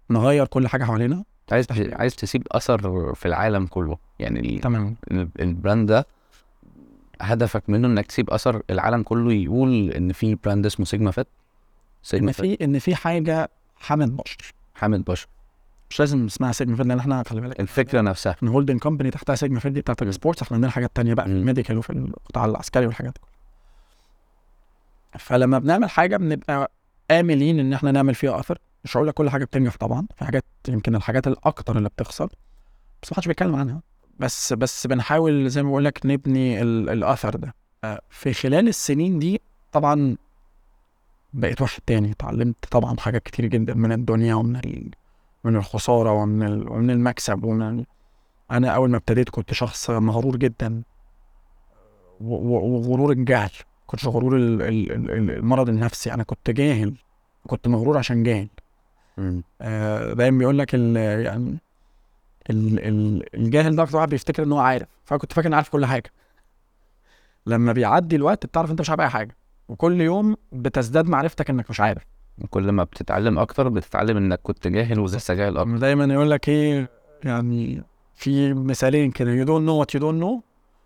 نغير كل حاجة حوالينا. عايز عايز تسيب أثر في العالم كله. يعني ال- تمام. ال- ال brand ده هدفك منه إنك تسيب أثر العالم كله يقول إن في brand اسمه سيجما فيت سيجما إن فيت في إن في حاجة حمد بشر. حامد بشر. مش لازم اسمها سيجما فيد لأن إحنا خلي بالك الفكرة نفسها. إحنا holding company تحتها سيجما فيد دي بتاعت ال sports إحنا عندنا حاجات تانية بقى في. ال medical وفي القطاع العسكري والحاجات دي. فلما بنعمل حاجة بنبقى آملين إن إحنا نعمل فيها أثر مش هقول لك كل حاجة بتنجح طبعا في حاجات يمكن الحاجات الأكتر اللي بتخسر بس ما حدش بيتكلم عنها بس بس بنحاول زي ما بقول لك نبني ال- الأثر ده آه، في خلال السنين دي طبعا بقيت واحد تاني اتعلمت طبعا حاجات كتير جدا من الدنيا ومن. من الخسارة ومن. ومن المكسب ومن. أنا أول ما ابتديت كنت شخص مغرور جدا. وغرور الجهل كنتش غرور ال... ال... ال- المرض النفسي. أنا كنت جاهل كنت مغرور عشان جاهل. مم. آه، دايما بيقول لك ال... يعني ال... ال... الجاهل ده أكتر واحد بيفتكر إن هو عارف. فانا كنت فاكر اني عارف كل حاجة. لما بيعدي الوقت بتعرف أنت مش عارف أي حاجة. وكل يوم بتزداد معرفتك إنك مش عارف. كل ما بتتعلم أكتر بتتعلم إنك كنت جاهل ولسه جاهل أكتر. دايما يقول لك إيه يعني في مثالين كده. You don't know what you don't know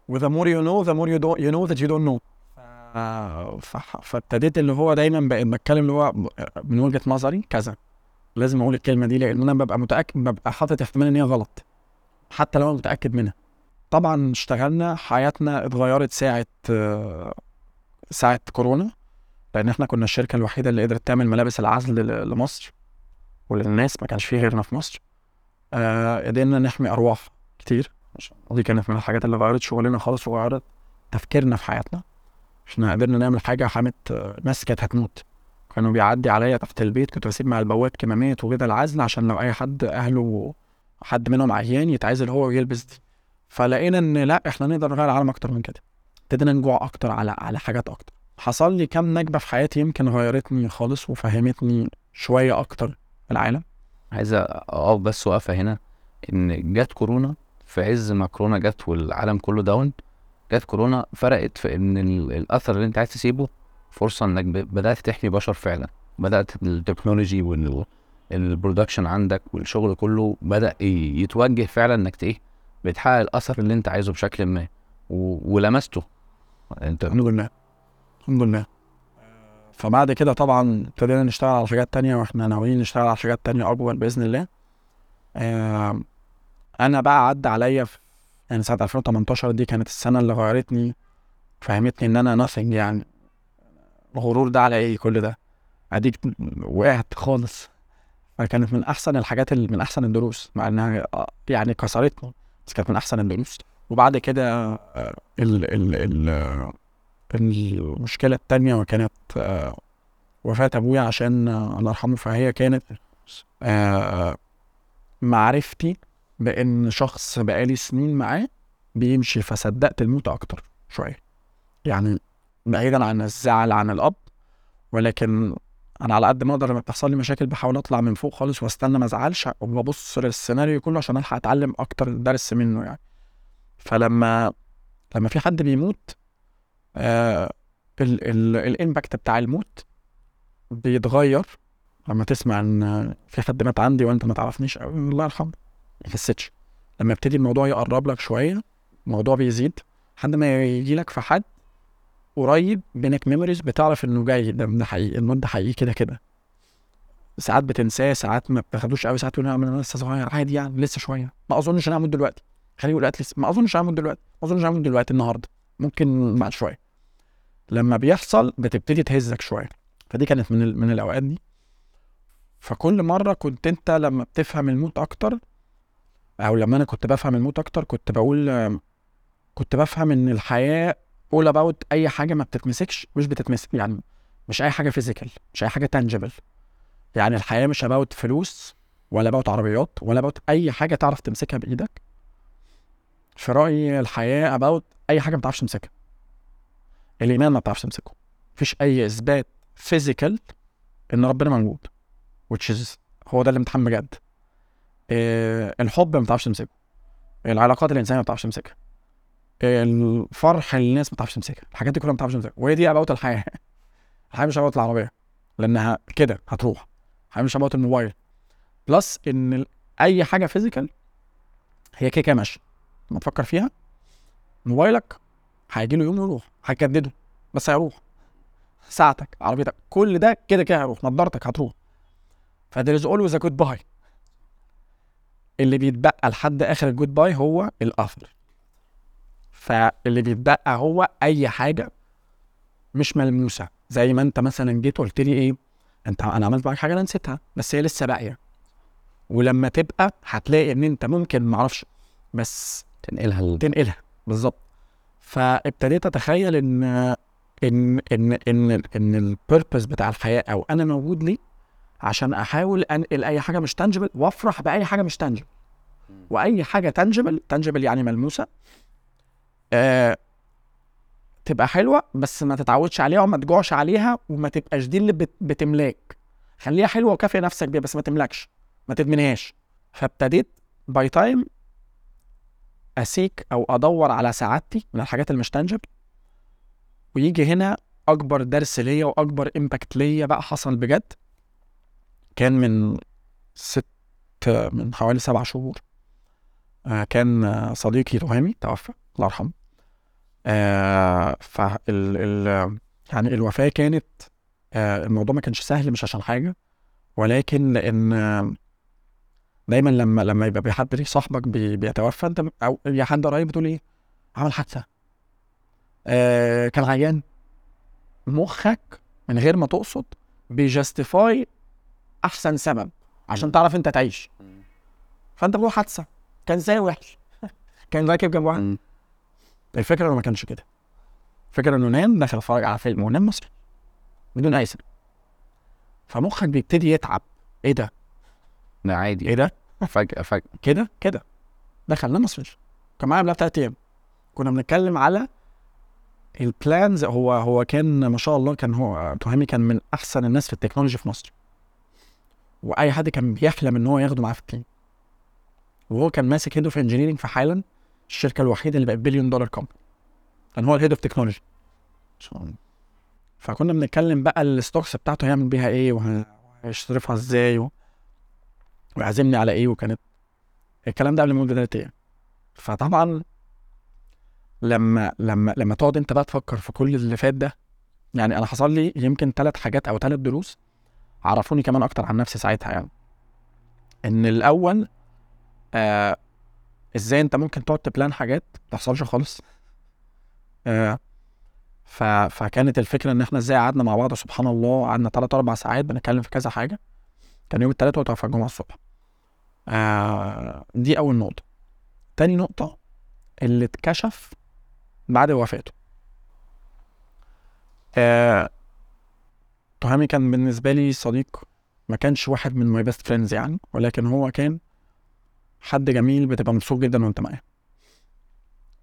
و the more you know the more you, don't, you know that you don't know. فابتديت اللي هو دايما بتكلم اللي هو من وجهة نظري كذا. لازم أقول الكلمة دي لأن أنا ببقى متأكد ببقى حاطط احتمال إن هي غلط حتى لو أنا متأكد منها. طبعا اشتغلنا حياتنا اتغيرت ساعة آه، ساعة كورونا لأن إحنا كنا الشركة الوحيدة اللي قدرت تعمل ملابس العزل لمصر وللناس ما كانش فيه غيرنا في مصر. آه، قدرنا نحمي أرواح كتير. ودي كانت من الحاجات اللي غيرت شغلنا خالص وغيرت تفكيرنا في حياتنا. إحنا قدرنا نعمل حاجة حمت آه، ناس كانت هتموت. كانوا بيعدي عليا تحت البيت كنت بسيب مع البواب كمامات وكده العزل عشان لو أي حد أهله حد منهم عيان يتعزل هو ويلبس دي. فلقينا إن لأ إحنا نقدر نغير العالم أكتر من كده. ابتدينا نجوع أكتر على على حاجات أكتر. حصل لي كام نكبة في حياتي يمكن غيرتني خالص وفهمتني شوية أكتر العالم. عايز أقف بس وقفه هنا. إن جت كورونا في عز ما كورونا جت والعالم كله داون جت كورونا فرقت في إن ال- الأثر اللي أنت عايز تسيبه فرصة إنك بدأت تحمي بشر فعلا. بدأت ال technology وال production عندك والشغل كله بدأ يتوجه فعلا إنك إيه بتحقق الأثر اللي أنت عايزه بشكل ما. ولمسته. أنت الحمد لله. الحمد لله. فبعد كده طبعا ابتدينا نشتغل على حاجات تانية وإحنا ناويين نشتغل على حاجات تانية أكبر بإذن الله. أنا بقى عدى عليا في يعني سنة 2018 دي كانت السنة اللي غيرتني فهمتني إن أنا nothing يعني. الغرور ده على إيه كل ده؟ أديك وقعت خالص. فكانت من أحسن الحاجات اللي من أحسن الدروس مع إنها آه، يعني كسرتنا بس كانت من أحسن الدروس. وبعد كده آه، ال ال ال المشكلة التانية وكانت آه، وفاة أبويا عشان الله يرحمه فهي كانت معرفتي بان شخص بقالي سنين معاه بيمشي فصدقت الموت أكتر شوية. يعني بعيدا عن الزعل عن الأب ولكن أنا على قد ما أقدر لما بتحصل لي مشاكل بحاول أطلع من فوق خالص وأستنى ما أزعلش وببص للسيناريو كله عشان ألحق أتعلم أكتر درس منه يعني. فلما لما في حد بيموت آه ال ال الامباكت بتاع الموت بيتغير. لما تسمع إن في حد مات عندي وأنت ما تعرفنيش الله يرحمه. ما حسيتش لما يبتدي الموضوع يقرب لك شوية الموضوع بيزيد لحد ما يجي لك في حد قريب بينك ميموريز بتعرف إنه جاي ده ده حقيقي الموت ده حقيقي كده كده. ساعات بتنساه ساعات ما بتاخدوش قوي ساعات تقول أنا لسه صغير. عادي يعني لسه شوية. ما أظنش أنا هموت دلوقتي. خليه يقول لسه ما أظنش هموت دلوقتي. ما أظنش هموت دلوقتي النهارده. ممكن بعد شوية. لما بيحصل بتبتدي تهزك شوية. فدي كانت من. من الأوقات دي. فكل مرة كنت أنت لما بتفهم الموت أكتر أو لما أنا كنت بفهم الموت أكتر كنت بقول كنت بفهم إن الحياة all about أي حاجة ما بتتمسكش مش بتتمسك يعني مش أي حاجة physical مش أي حاجة tangible يعني الحياة مش about فلوس ولا about عربيات ولا about أي حاجة تعرف تمسكها بإيدك. في رأيي الحياة about أي حاجة ما تعرفش تمسكها. الإيمان ما بتعرفش تمسكه. مفيش أي إثبات physical إن ربنا موجود which is هو ده الامتحان بجد. إيه الحب ما بتعرفش تمسكه. العلاقات الإنسانية ما بتعرفش تمسكها. الفرح للناس ما بتعرفش تمسكها. الحاجات دي كلها ما بتعرفش تمسكها. وهي دي about الحياة. الحياة مش about العربية. لأنها كده هتروح. الحياة مش about الموبايل. plus إن أي حاجة physical هي كده كده ماشية. لما تفكر فيها. موبايلك هيجي له يوم يروح. هتجدده بس هيروح. ساعتك عربيتك كل ده كده كده هيروح. نضارتك هتروح. ف there is always a goodbye اللي بيتبقى لحد آخر ال goodbye هو الاثر فاللي بيتبقى هو أي حاجة مش ملموسة. زي ما أنت مثلا جيت قلت لي إيه أنت أنا عملت معاك حاجة أنا نسيتها بس هي لسه باقية. ولما تبقى هتلاقي إن أنت ممكن معرفش بس تنقلها تنقلها. بالظبط. فابتديت أتخيل إن إن إن إن إن البيربز بتاع الحياة أو أنا موجود ليه عشان أحاول انقل أي حاجة مش تانجبل وأفرح بأي حاجة مش تانجبل وأي حاجة تانجبل تانجبل يعني ملموسة آه تبقى حلوة بس ما تتعودش عليها وما تجوعش عليها وما تبقاش دي اللي بت بتملاك. خليها حلوة وكافئ نفسك بيها بس ما تملكش ما تدمنهاش. فابتديت by time أ seek أو أدور على سعادتي من الحاجات اللي مش tangible ويجي هنا أكبر درس ليا وأكبر impact ليا بقى حصل بجد. كان من ست من حوالي سبع شهور. آه كان صديقي تهامي توفى الله يرحمه. آه فال ال يعني الوفاة كانت آه الموضوع ما كانش سهل مش عشان حاجة ولكن لأن دايما لما لما يبقى حد ليه صاحبك بي بيتوفى انت أو يا حد قريب بتقول إيه؟ عمل حادثة. كان عيان. مخك من غير ما تقصد بي justify أحسن سبب عشان تعرف أنت تعيش. فأنت بتقول حادثة. كان زي وحش كان راكب جنب واحد. الفكرة إنه ما كانش كده. الفكرة إنه نام دخل اتفرج على فيلم ونام مصري. بدون أي سبب فمخك بيبتدي يتعب. إيه ده؟ ده عادي. إيه ده؟ فجأة فجأة. كده؟ كده. دخل نام مصحيش كان معايا قبلها بثلاث أيام. كنا بنتكلم على ال plans هو هو كان ما شاء الله كان هو تهامي كان من أحسن الناس في ال technology في مصر. وأي حد كان بيحلم إن هو ياخده معاه في ال team. وهو كان ماسك head of engineering في حالا الشركة الوحيدة اللي بقت billion dollar company كان هو ال head of technology فكنا بنتكلم بقى ال stocks بتاعته هيعمل بيها إيه وه- وهيصرفها إزاي و... ويعزمني على إيه وكانت الكلام ده قبل ما أيام فطبعا لما لما لما تقعد أنت بقى تفكر في كل اللي فات ده يعني أنا حصل لي يمكن ثلاث حاجات أو ثلاث دروس عرفوني كمان أكتر عن نفسي ساعتها يعني. إن الأول آه إزاي أنت ممكن تقعد تبلان حاجات ما تحصلش خالص. آه ف... فكانت الفكرة إن إحنا إزاي قعدنا مع بعض سبحان الله قعدنا ثلاث أربع ساعات بنتكلم في كذا حاجة. كان يوم الثلاث وتوفى الجمعه الصبح. آه دي أول نقطة. تاني نقطة اللي اتكشف بعد وفاته. آه تهامي كان بالنسبة لي صديق ما كانش واحد من my best friends يعني ولكن هو كان حد جميل بتبقى مبسوط جدا وأنت معاه.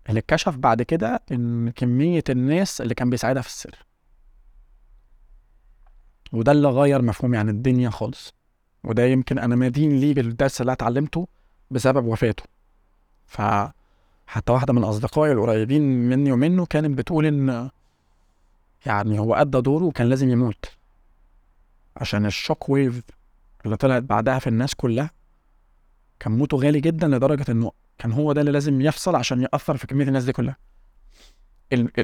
اللي اتكشف بعد كده إن كمية الناس اللي كان بيساعدها في السر. وده اللي غير مفهومي عن الدنيا خالص. وده يمكن أنا مدين ليه بالدرس اللي اتعلمته بسبب وفاته. ف حتى واحدة من أصدقائي القريبين مني ومنه كانت بتقول إن يعني هو أدى دوره وكان لازم يموت. عشان الشوك ويف اللي طلعت بعدها في الناس كلها كان موته غالي جدا لدرجة إنه كان هو ده اللي لازم يحصل عشان يأثر في كمية الناس دي كلها.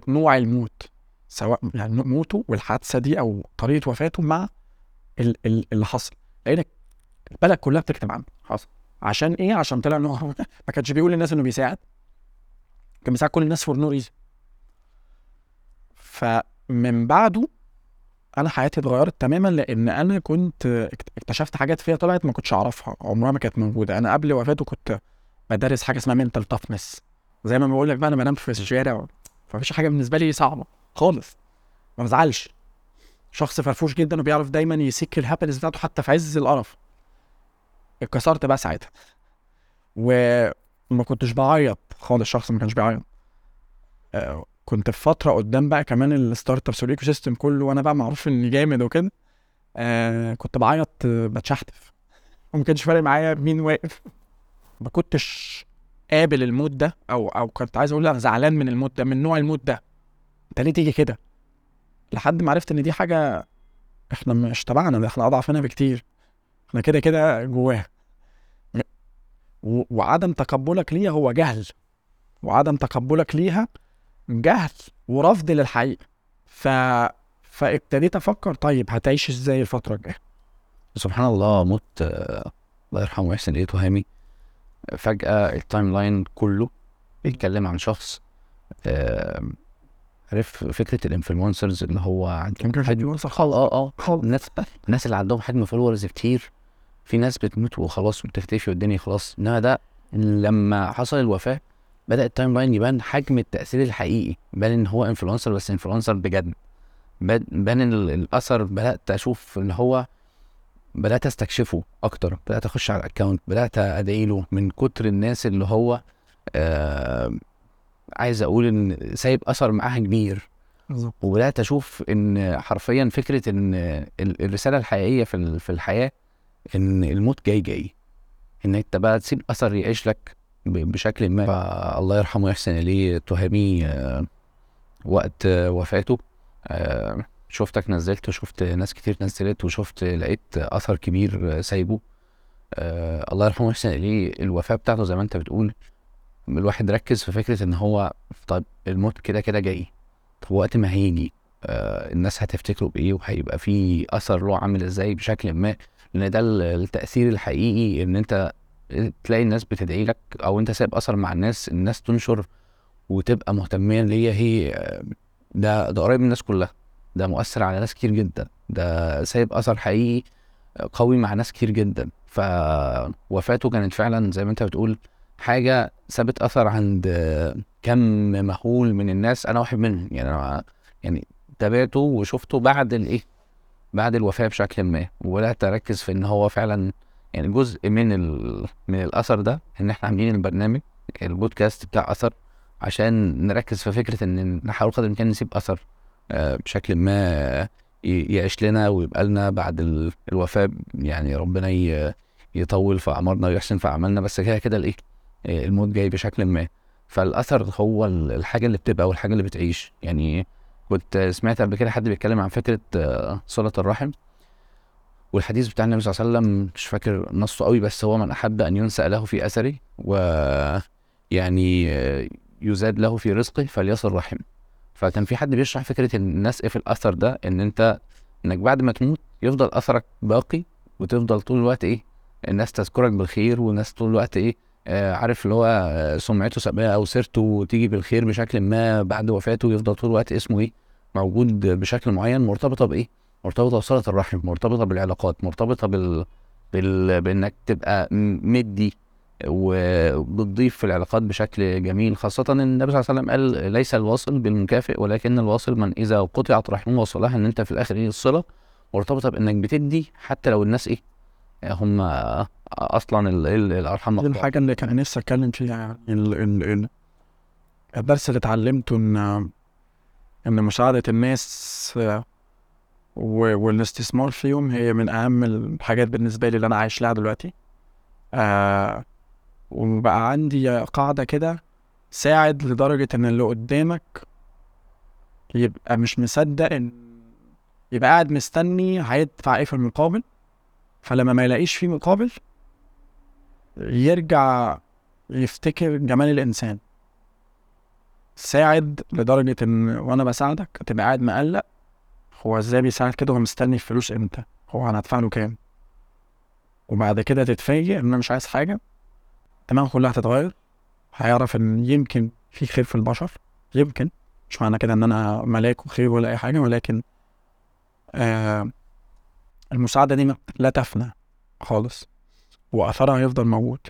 نوع الموت سواء يعني موته والحادثة دي أو طريقة وفاته مع ال- ال- اللي حصل. لأن البلد كلها بتكتب عنه. حصل. عشان إيه؟ عشان طلع هو ما كانش بيقول للناس إنه بيساعد. كان بيساعد كل الناس for no reason فمن بعده أنا حياتي اتغيرت تماما لأن أنا كنت اكت- اكتشفت حاجات فيها طلعت ما كنتش اعرفها عمرها ما كانت موجودة. أنا قبل وفاته كنت بدرس حاجة اسمها mental toughness زي ما بقول لك بقى أنا بنام في الشارع فمفيش حاجة بالنسبة لي صعبة خالص. ما بزعلش. شخص فرفوش جدا وبيعرف دايما يseek ال happiness بتاعته حتى في عز القرف. اتكسرت بقى ساعتها. وما كنتش بعيط خالص شخص ما كانش بيعيط. آه، كنت في فترة قدام بقى كمان ال startups وال ecosystem كله وأنا بقى معروف إني جامد وكده آه كنت بعيط بتشحتف. وما كانش فارق معايا مين واقف. ما كنتش قابل الموت ده أو أو كنت عايز أقول أنا زعلان من الموت ده من نوع الموت ده. أنت ليه تيجي كده؟ لحد ما عرفت إن دي حاجة إحنا مش تبعنا ده إحنا أضعف منها بكتير. إحنا كده كده جواها. وعدم تقبلك ليها هو جهل. وعدم تقبلك ليها جهل ورفض للحقيقة. ف فابتديت أفكر طيب هتعيش إزاي الفترة الجاية؟ سبحان الله موت آه، الله يرحمه ويحسن إليه تهامي فجأة ال timeline كله بيتكلم عن شخص آه، عارف فكرة ال influencers اللي هو عندهم حجم آه آه الناس الناس اللي عندهم حجم followers كتير. في ناس بتموت وخلاص وبتختفي والدنيا خلاص. إنما ده لما حصل الوفاة بدأ ال timeline يبان حجم التأثير الحقيقي بان إن هو influencer بس influencer بجد. بان بان ال- الأثر بدأت أشوف إن هو بدأت أستكشفه أكتر بدأت أخش على ال account بدأت ادعي له من كتر الناس اللي هو آه عايز أقول إن سايب أثر معاها كبير. بالظبط. وبدأت أشوف إن حرفيا فكرة إن ال- الرسالة الحقيقية في في الحياة إن الموت جاي جاي. إن أنت بقى تسيب أثر يعيش لك بشكل ما. فالله يرحمه ويحسن إليه تهامي آه، وقت آه، وفاته. آه، شفتك نزلت وشفت ناس كتير نزلت وشفت لقيت اثر كبير سايبه. الله يرحمه ويحسن إليه. الوفاة بتاعته زي ما أنت بتقول الواحد ركز في فكرة إن هو طيب الموت كده كده جاي. طب وقت ما هيجي آه الناس هتفتكره بإيه؟ وهيبقى في أثر له عامل إزاي بشكل ما؟ لأن ده ال- التأثير الحقيقي إن أنت تلاقي الناس بتدعي لك أو أنت سايب أثر مع الناس الناس تنشر وتبقى مهتميه ليا هي ده ده قريب من الناس كلها. ده مؤثر على ناس كتير جدا. ده سايب أثر حقيقي قوي مع ناس كتير جدا. فوفاته كانت فعلا زي ما أنت بتقول حاجة سابت أثر عند كم مهول من الناس. أنا واحد منهم يعني أنا يعني تابعته وشفته بعد الإيه؟ بعد الوفاة بشكل ما. وبدأت أركز في إن هو فعلا يعني جزء من ال... من الأثر ده إن إحنا عاملين البرنامج البودكاست بتاع أثر عشان نركز في فكرة إن نحاول قدر الإمكان نسيب أثر آه، بشكل ما يعيش لنا ويبقى لنا بعد ال- الوفاة يعني ربنا. يطول في أعمارنا ويحسن في أعمالنا بس كده كده الإيه آه، الموت جاي بشكل ما فالأثر هو ال- الحاجة اللي بتبقى والحاجة اللي بتعيش يعني كنت سمعت قبل كده حد بيتكلم عن فكرة آه، صلة الرحم والحديث بتاع النبي صلى الله عليه وسلم مش فاكر نصه قوي بس هو من أحب أن ينسأ له في اثره و يعني يزاد له في رزقه فليصل رحم فكان في حد بيشرح فكرة ان الناس إيه في الأثر ده؟ إن أنت إنك بعد ما تموت يفضل أثرك باقي وتفضل طول الوقت إيه؟ الناس تذكرك بالخير والناس طول الوقت إيه؟ آه عارف اللي هو سمعته سابقة أو سيرته تيجي بالخير بشكل ما بعد وفاته يفضل طول الوقت اسمه إيه؟ موجود بشكل معين مرتبطة بإيه؟ مرتبطة بصلة الرحم مرتبطة بالعلاقات مرتبطة بال, بال... بإنك تبقى مدي وبتضيف في العلاقات بشكل جميل. خاصة إن النبي صلى الله عليه وسلم قال ليس الواصل بالمكافئ ولكن الواصل من إذا قطعت رحمه وصلها. إن أنت في الآخر إيه الصلة؟ مرتبطة بإنك بتدي حتى لو الناس إيه هم أصلا ال- ال- الأرحام دي. الحاجة اللي كان نفسي أتكلم فيها يعني ال ال ال الدرس اللي اتعلمته ان إن مساعدة الناس والاستثمار فيهم هي من أهم الحاجات بالنسبة لي اللي أنا عايش لها دلوقتي. آه وبقى عندي قاعدة كده ساعد لدرجة إن اللي قدامك يبقى مش مصدق إن يبقى قاعد مستني هيدفع إيه في المقابل. فلما ما يلاقيش فيه مقابل يرجع يفتكر جمال الإنسان. ساعد لدرجة إن وأنا بساعدك تبقى قاعد مقلق هو إزاي بيساعد كده وهو مستني الفلوس إمتى؟ هو أنا هدفع له كام؟ وبعد كده تتفاجئ إن أنا مش عايز حاجة تمام كلها هتتغير هيعرف إن يمكن في خير في البشر يمكن مش معنى كده إن أنا ملاك وخير ولا أي حاجة ولكن آه المساعدة دي لا تفنى خالص وأثرها هيفضل موجود.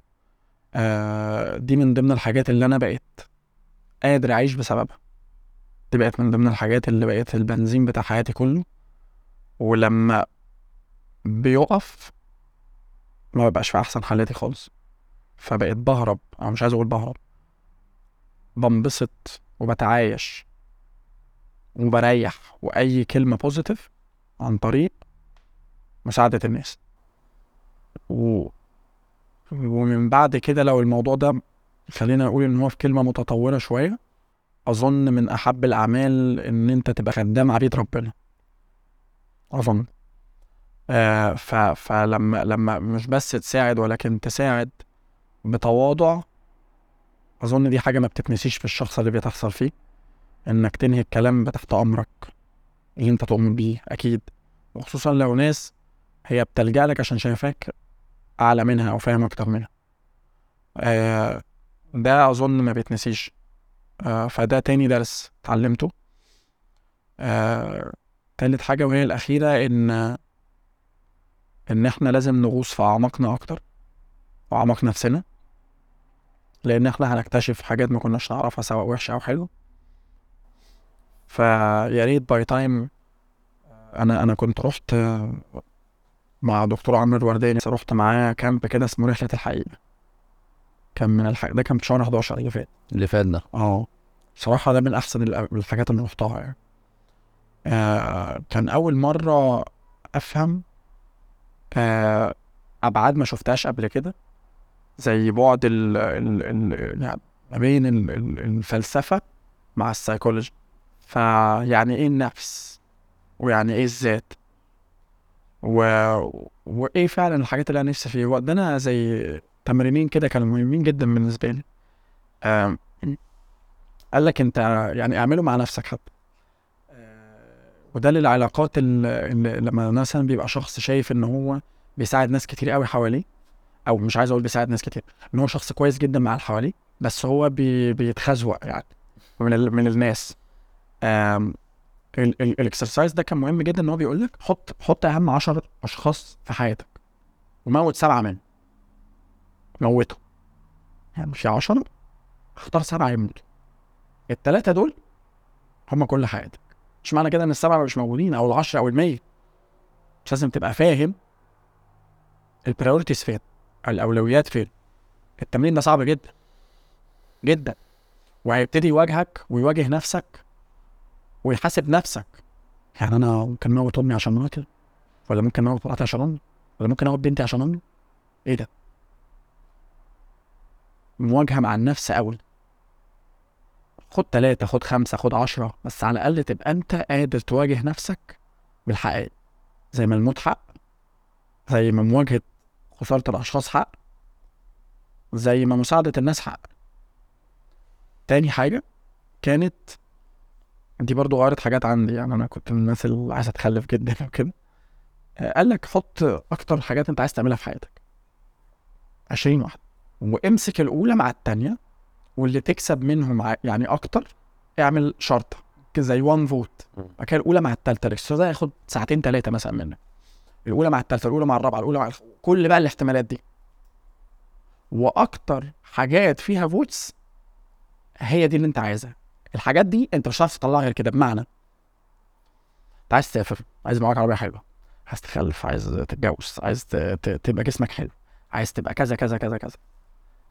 آه دي من ضمن الحاجات اللي أنا بقيت قادر أعيش بسببها. دي بقت من ضمن الحاجات اللي بقت البنزين بتاع حياتي كله ولما بيقف ما ببقاش في أحسن حالاتي خالص. فبقيت بهرب أنا مش عايز أقول بهرب بنبسط وبتعايش وبريح وأي كلمة بوزيتيف عن طريق مساعدة الناس. و... ومن بعد كده لو الموضوع ده خلينا نقول إن هو في كلمة متطورة شوية أظن من أحب الأعمال إن أنت تبقى خدام عبيد ربنا. أظن. آه ف... فلما لما مش بس تساعد ولكن تساعد بتواضع أظن دي حاجة ما بتتنسيش في الشخص اللي بتحصل فيه إنك تنهي الكلام تحت أمرك اللي أنت تؤمن بيه أكيد. وخصوصا لو ناس هي بتلجأ لك عشان شايفاك أعلى منها أو فاهم أكتر منها. آه ده أظن ما بيتنسيش. فده تاني درس اتعلمته. آه تالت حاجة وهي الأخيرة إن إن إحنا لازم نغوص في أعماقنا أكتر وأعماق نفسنا لأن إحنا هنكتشف حاجات ما كناش نعرفها سواء وحشة أو حلوة. فيا ريت by time أنا أنا كنت رحت آه، مع دكتور عمرو الورداني رحت معاه كامب كده اسمه رحلة الحقيقة. كان من الح... ده كان في شهر 11 اللي فات. اللي فات ده آه. صراحة ده من أحسن الحاجات اللي رحتها يعني. آه كان أول مرة أفهم آه أبعاد ما شفتهاش قبل كده زي بعد ال ال ال يعني ما بين ال ال الفلسفة مع السيكولوجي فيعني إيه النفس؟ ويعني إيه الذات؟ و... وإيه فعلا الحاجات اللي أنا نفسي فيها؟ ودانا زي تمرينين كده كانوا مهمين جدا بالنسبة لي. آه قال لك أنت يعني اعمله مع نفسك حتى. وده للعلاقات ال- اللي لما مثلا بيبقى شخص شايف إن هو بيساعد ناس كتير قوي حواليه أو مش عايز أقول بيساعد ناس كتير إن هو شخص كويس جدا مع اللي حواليه بس هو بي بيتخزوق يعني من من الناس. ال exercise ده كان مهم جدا إن هو بيقول لك حط حط أهم 10 أشخاص في حياتك وموت سبعة منهم. يعني في 10 اختار سبعة يموتوا التلاتة دول هم كل حياتك مش معنى كده إن السبعة مش موجودين أو العشرة أو المية. مش لازم تبقى فاهم البريورتيز فين الأولويات فين. التمرين ده صعب جدا. جدا. وهيبتدي يواجهك ويواجه نفسك ويحاسب نفسك. يعني أنا ممكن أموت أمي عشان مراتي ولا ممكن أموت مراتي عشان أمي؟ ولا ممكن أموت بنتي عشان أمي؟ إيه ده؟ مواجهة مع النفس أول. خد تلاتة خد خمسة خد عشرة بس على الأقل تبقى أنت قادر تواجه نفسك بالحقائق. زي ما الموت حق زي ما مواجهة خسارة الأشخاص حق زي ما مساعدة الناس حق. تاني حاجة كانت دي برضو غيرت حاجات عندي يعني أنا كنت من الناس اللي عايزة أتخلف جدا وكده. قال لك حط أكتر حاجات أنت عايز تعملها في حياتك. عشرين واحدة. وامسك الأولى مع التانية واللي تكسب منهم يعني أكتر اعمل شرطة زي 1 vote. بعد كده الأولى مع الثالثه ال exercise ده هياخد ساعتين ثلاثة مثلا منك. الأولى مع الثالثه الأولى مع الرابعة الأولى مع الخ... كل بقى الاحتمالات دي. وأكتر حاجات فيها votes هي دي اللي أنت عايزها. الحاجات دي أنت مش هتعرف تطلعها غير كده. بمعنى أنت عايز تسافر عايز معاك عربية حلوة. عايز تخلف عايز تتجوز عايز ت... ت... تبقى جسمك حلو. عايز تبقى كذا كذا كذا كذا.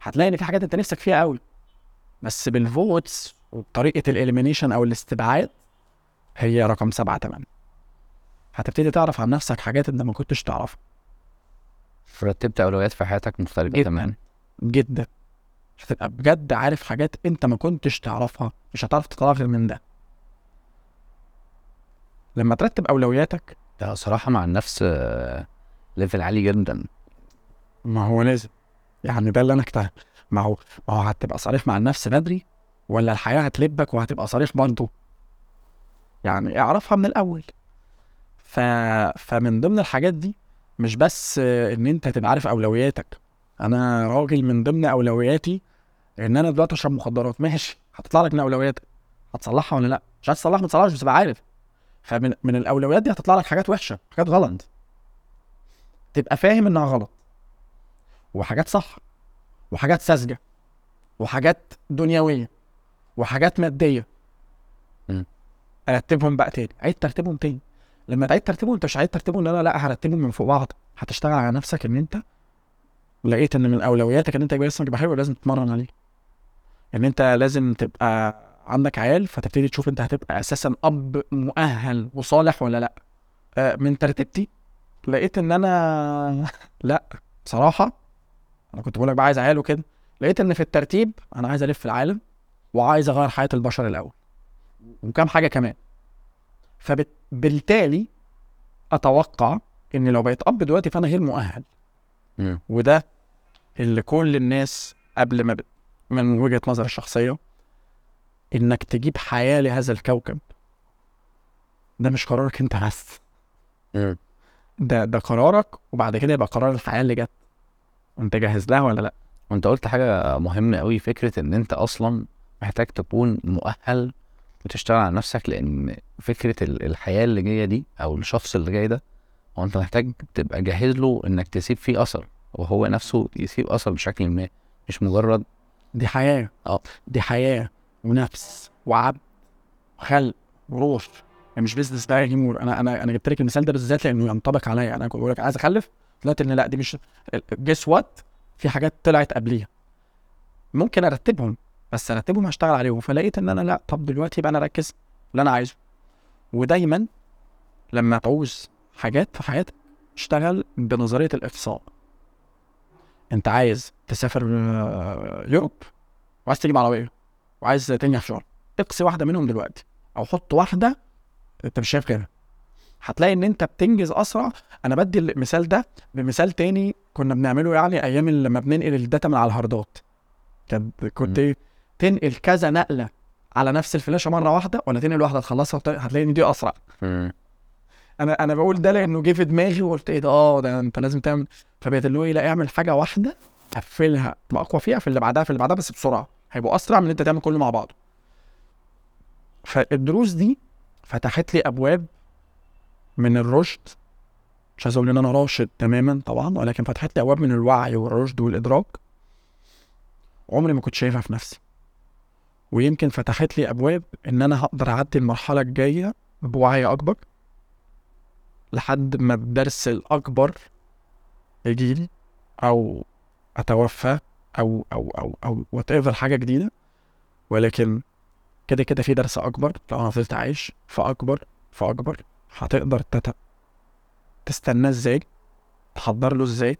هتلاقي إن في حاجات أنت نفسك فيها قوي بس بال votes وبطريقه ال elimination أو الاستبعاد هي رقم سبعة تمام هتبتدي تعرف عن نفسك حاجات أنت ما كنتش تعرفها. رتبت أولويات في حياتك مختلفة جداً. تماما. جدا. هتبقى بجد عارف حاجات أنت ما كنتش تعرفها مش هتعرف تطلع غير من ده. لما ترتب أولوياتك ده صراحة مع النفس آه، ليفل عالي جدا. ما هو لازم. يعني ده اللي أنا اكتشف ما هو ما هو هتبقى صريح مع النفس بدري ولا الحياة هتلبك وهتبقى صريح برضه؟ يعني اعرفها من الأول. ف... فمن ضمن الحاجات دي مش بس إن أنت تبقى عارف أولوياتك. أنا راجل من ضمن أولوياتي إن أنا دلوقتي أشرب مخدرات. ماشي. هتطلع لك من أولوياتك. هتصلحها ولا لأ؟ مش عايز تصلحها ما تصلحهاش بس عارف. فمن من الأولويات دي هتطلع لك حاجات وحشة حاجات غلط. تبقى فاهم إنها غلط. وحاجات صح وحاجات ساذجة وحاجات دنيوية وحاجات مادية. أرتبهم بقى تاني. عيد ترتيبهم تاني. لما تعيد ترتيبهم أنت مش عيد ترتيبهم ان أنا لا هرتبهم من فوق بعض. هتشتغل على نفسك إن أنت لقيت إن من أولوياتك إن أنت يبقى جسمك يبقى حلو لازم تتمرن عليه إن أنت لازم تبقى عندك عيال فتبتدي تشوف أنت هتبقى أساسا أب مؤهل وصالح ولا لأ. آه، من ترتيبتي لقيت إن أنا لأ بصراحة أنا كنت بقول لك بقى عايز عيال وكده لقيت إن في الترتيب أنا عايز ألف العالم وعايز أغير حياة البشر الأول وكام حاجة كمان. فبالتالي أتوقع إن لو بقيت أب دلوقتي فأنا غير مؤهل. مم. وده اللي كل الناس قبل ما ب... من وجهة نظر الشخصية إنك تجيب حياة لهذا الكوكب ده مش قرارك أنت بس. ده ده قرارك وبعد كده يبقى قرار الحياة اللي جت. انت جاهز لها ولا لأ؟ وانت قلت حاجة مهمة قوي فكرة إن أنت أصلا محتاج تكون مؤهل وتشتغل على نفسك لأن فكرة ال- الحياة اللي جاية دي أو الشخص اللي جاي ده هو أنت محتاج تبقى جاهز له إنك تسيب فيه أثر وهو نفسه يسيب أثر بشكل ما مش مجرد دي حياة. آه. دي حياة ونفس وعبد وخلق وروح. يعني مش بيزنس بقى أنا أنا أنا جبت لك المثال ده بالذات لأنه ينطبق عليا. أنا كنت بقول لك عايز أخلف؟ طلعت إن لا دي مش guess what في حاجات طلعت قبليها. ممكن أرتبهم بس أرتبهم هشتغل عليهم. فلقيت إن أنا لا طب دلوقتي بقى أنا أركز اللي أنا عايزه. ودايما لما تعوز حاجات في حياتك اشتغل بنظرية الاقصاء أنت عايز تسافر آه، Europe وعايز تجيب عربية وعايز تنجح شغل اقصي واحدة منهم دلوقتي أو حط واحدة أنت مش شايف غيرها. هتلاقي إن أنت بتنجز أسرع أنا بدي المثال ده بمثال تاني كنا بنعمله يعني أيام لما بننقل ال data من على ال hardات كنت. إيه؟ تنقل كذا نقلة على نفس الفلاشة مرة واحدة ولا تنقل واحدة تخلصها هتلاقي إن دي أسرع. أنا أنا بقول ده لأنه جه في دماغي وقلت إيه ده آه ده أنت لازم تعمل فبقيت اللي هو إيه لا اعمل حاجة واحدة قفلها تبقى أقوى فيها في اللي بعدها في اللي بعدها بس بسرعة هيبقوا أسرع من إن أنت تعمل كله مع بعض فالدروس دي فتحت لي أبواب من الرشد. مش عايز أقول إن أنا راشد تماما طبعا ولكن فتحت لي أبواب من الوعي والرشد والإدراك. عمري ما كنت شايفها في نفسي. ويمكن فتحت لي أبواب إن أنا هقدر أعدي المرحلة الجاية بوعي أكبر لحد ما الدرس الأكبر يجيلي أو اتوفى أو أو أو أو whatever حاجة جديدة. ولكن كده كده في درس أكبر لو أنا فضلت عايش فأكبر فأكبر. هتقدر. تستناه إزاي؟ تحضر له إزاي؟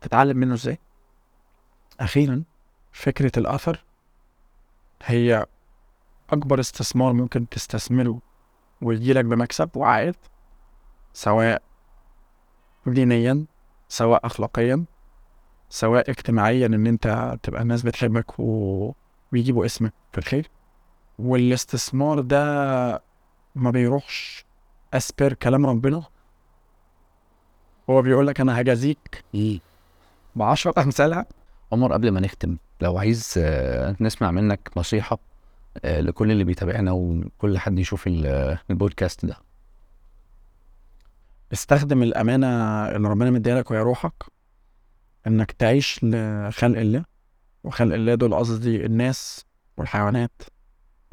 تتعلم منه إزاي؟ أخيرا فكرة الأثر هي أكبر استثمار ممكن تستثمره ويجيلك بمكسب وعائد سواء دينيا سواء اخلاقيا سواء اجتماعيا إن أنت تبقى الناس بتحبك و... ويجيبوا اسمك. في الخير والاستثمار ده ما بيروحش اسبر كلام ربنا. هو بيقول لك أنا هجازيك إيه. بعشرة امثالها عمر قبل ما نختم لو عايز آه، نسمع منك نصيحة آه، لكل اللي بيتابعنا وكل حد يشوف ال- البودكاست ده. استخدم الأمانة اللي ربنا مديها لك وهي روحك إنك تعيش لخلق الله وخلق الله دول قصدي الناس والحيوانات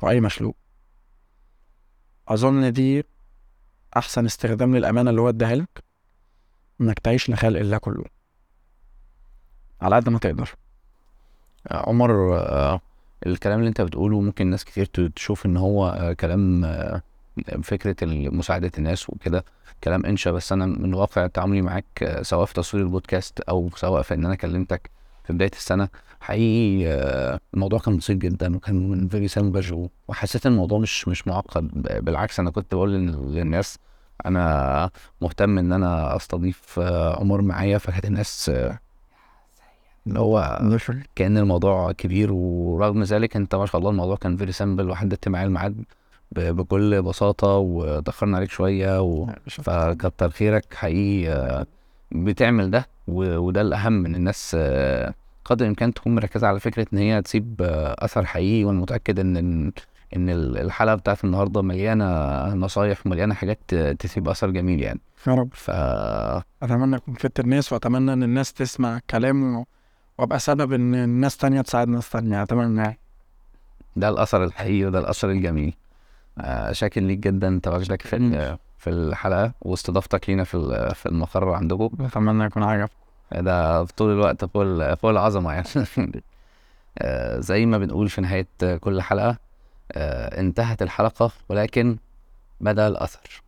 وأي مخلوق. أظن دي أحسن استخدام للأمانة اللي هو اداها لك إنك تعيش لخلق الله كله. على قد ما تقدر. آه، عمر آه، الكلام اللي أنت بتقوله ممكن ناس كتير تشوف إن هو آه، كلام فكرة مساعدة الناس وكده كلام إنشا. بس أنا من واقع تعاملي معاك سواء في تصوير البودكاست أو سواء في إن أنا كلمتك في بداية السنة حقيقي آه، الموضوع كان بسيط جدا وكان من very simple وحسيت إن الموضوع مش مش معقد بالعكس أنا كنت بقول لل- للناس أنا مهتم إن أنا أستضيف آه، عمر معايا فكانت الناس آه، اللي هو كأن الموضوع كبير ورغم ذلك أنت ما شاء الله الموضوع كان very simple وحددت معايا الميعاد بكل بساطة وتأخرنا عليك شوية و... فكتر خيرك حقيقي آه، بتعمل ده. وده الأهم إن الناس آه، قدر الإمكان تكون مركزة على فكرة إن هي تسيب آه، أثر حقيقي وأنا متأكد إن إن ال- الحلقة بتاعت النهاردة مليانة نصايح ومليانة حاجات تسيب أثر جميل يعني. يا رب. ف أتمنى أكون فدت الناس وأتمنى إن الناس تسمع كلامي وأبقى سبب إن الناس تانية تساعد ناس تانية. أتمنى ده الأثر الحقيقي وده الأثر الجميل. آه، شاكر ليك جدا. تواجدك في في الحلقة واستضافتك لينا في في المقر عندكم. أتمنى يكون عجب. ده طول الوقت فوق ال- فوق العظمة يعني. آه، زي ما بنقول في نهاية كل حلقة آه، انتهت الحلقة ولكن بدأ الأثر.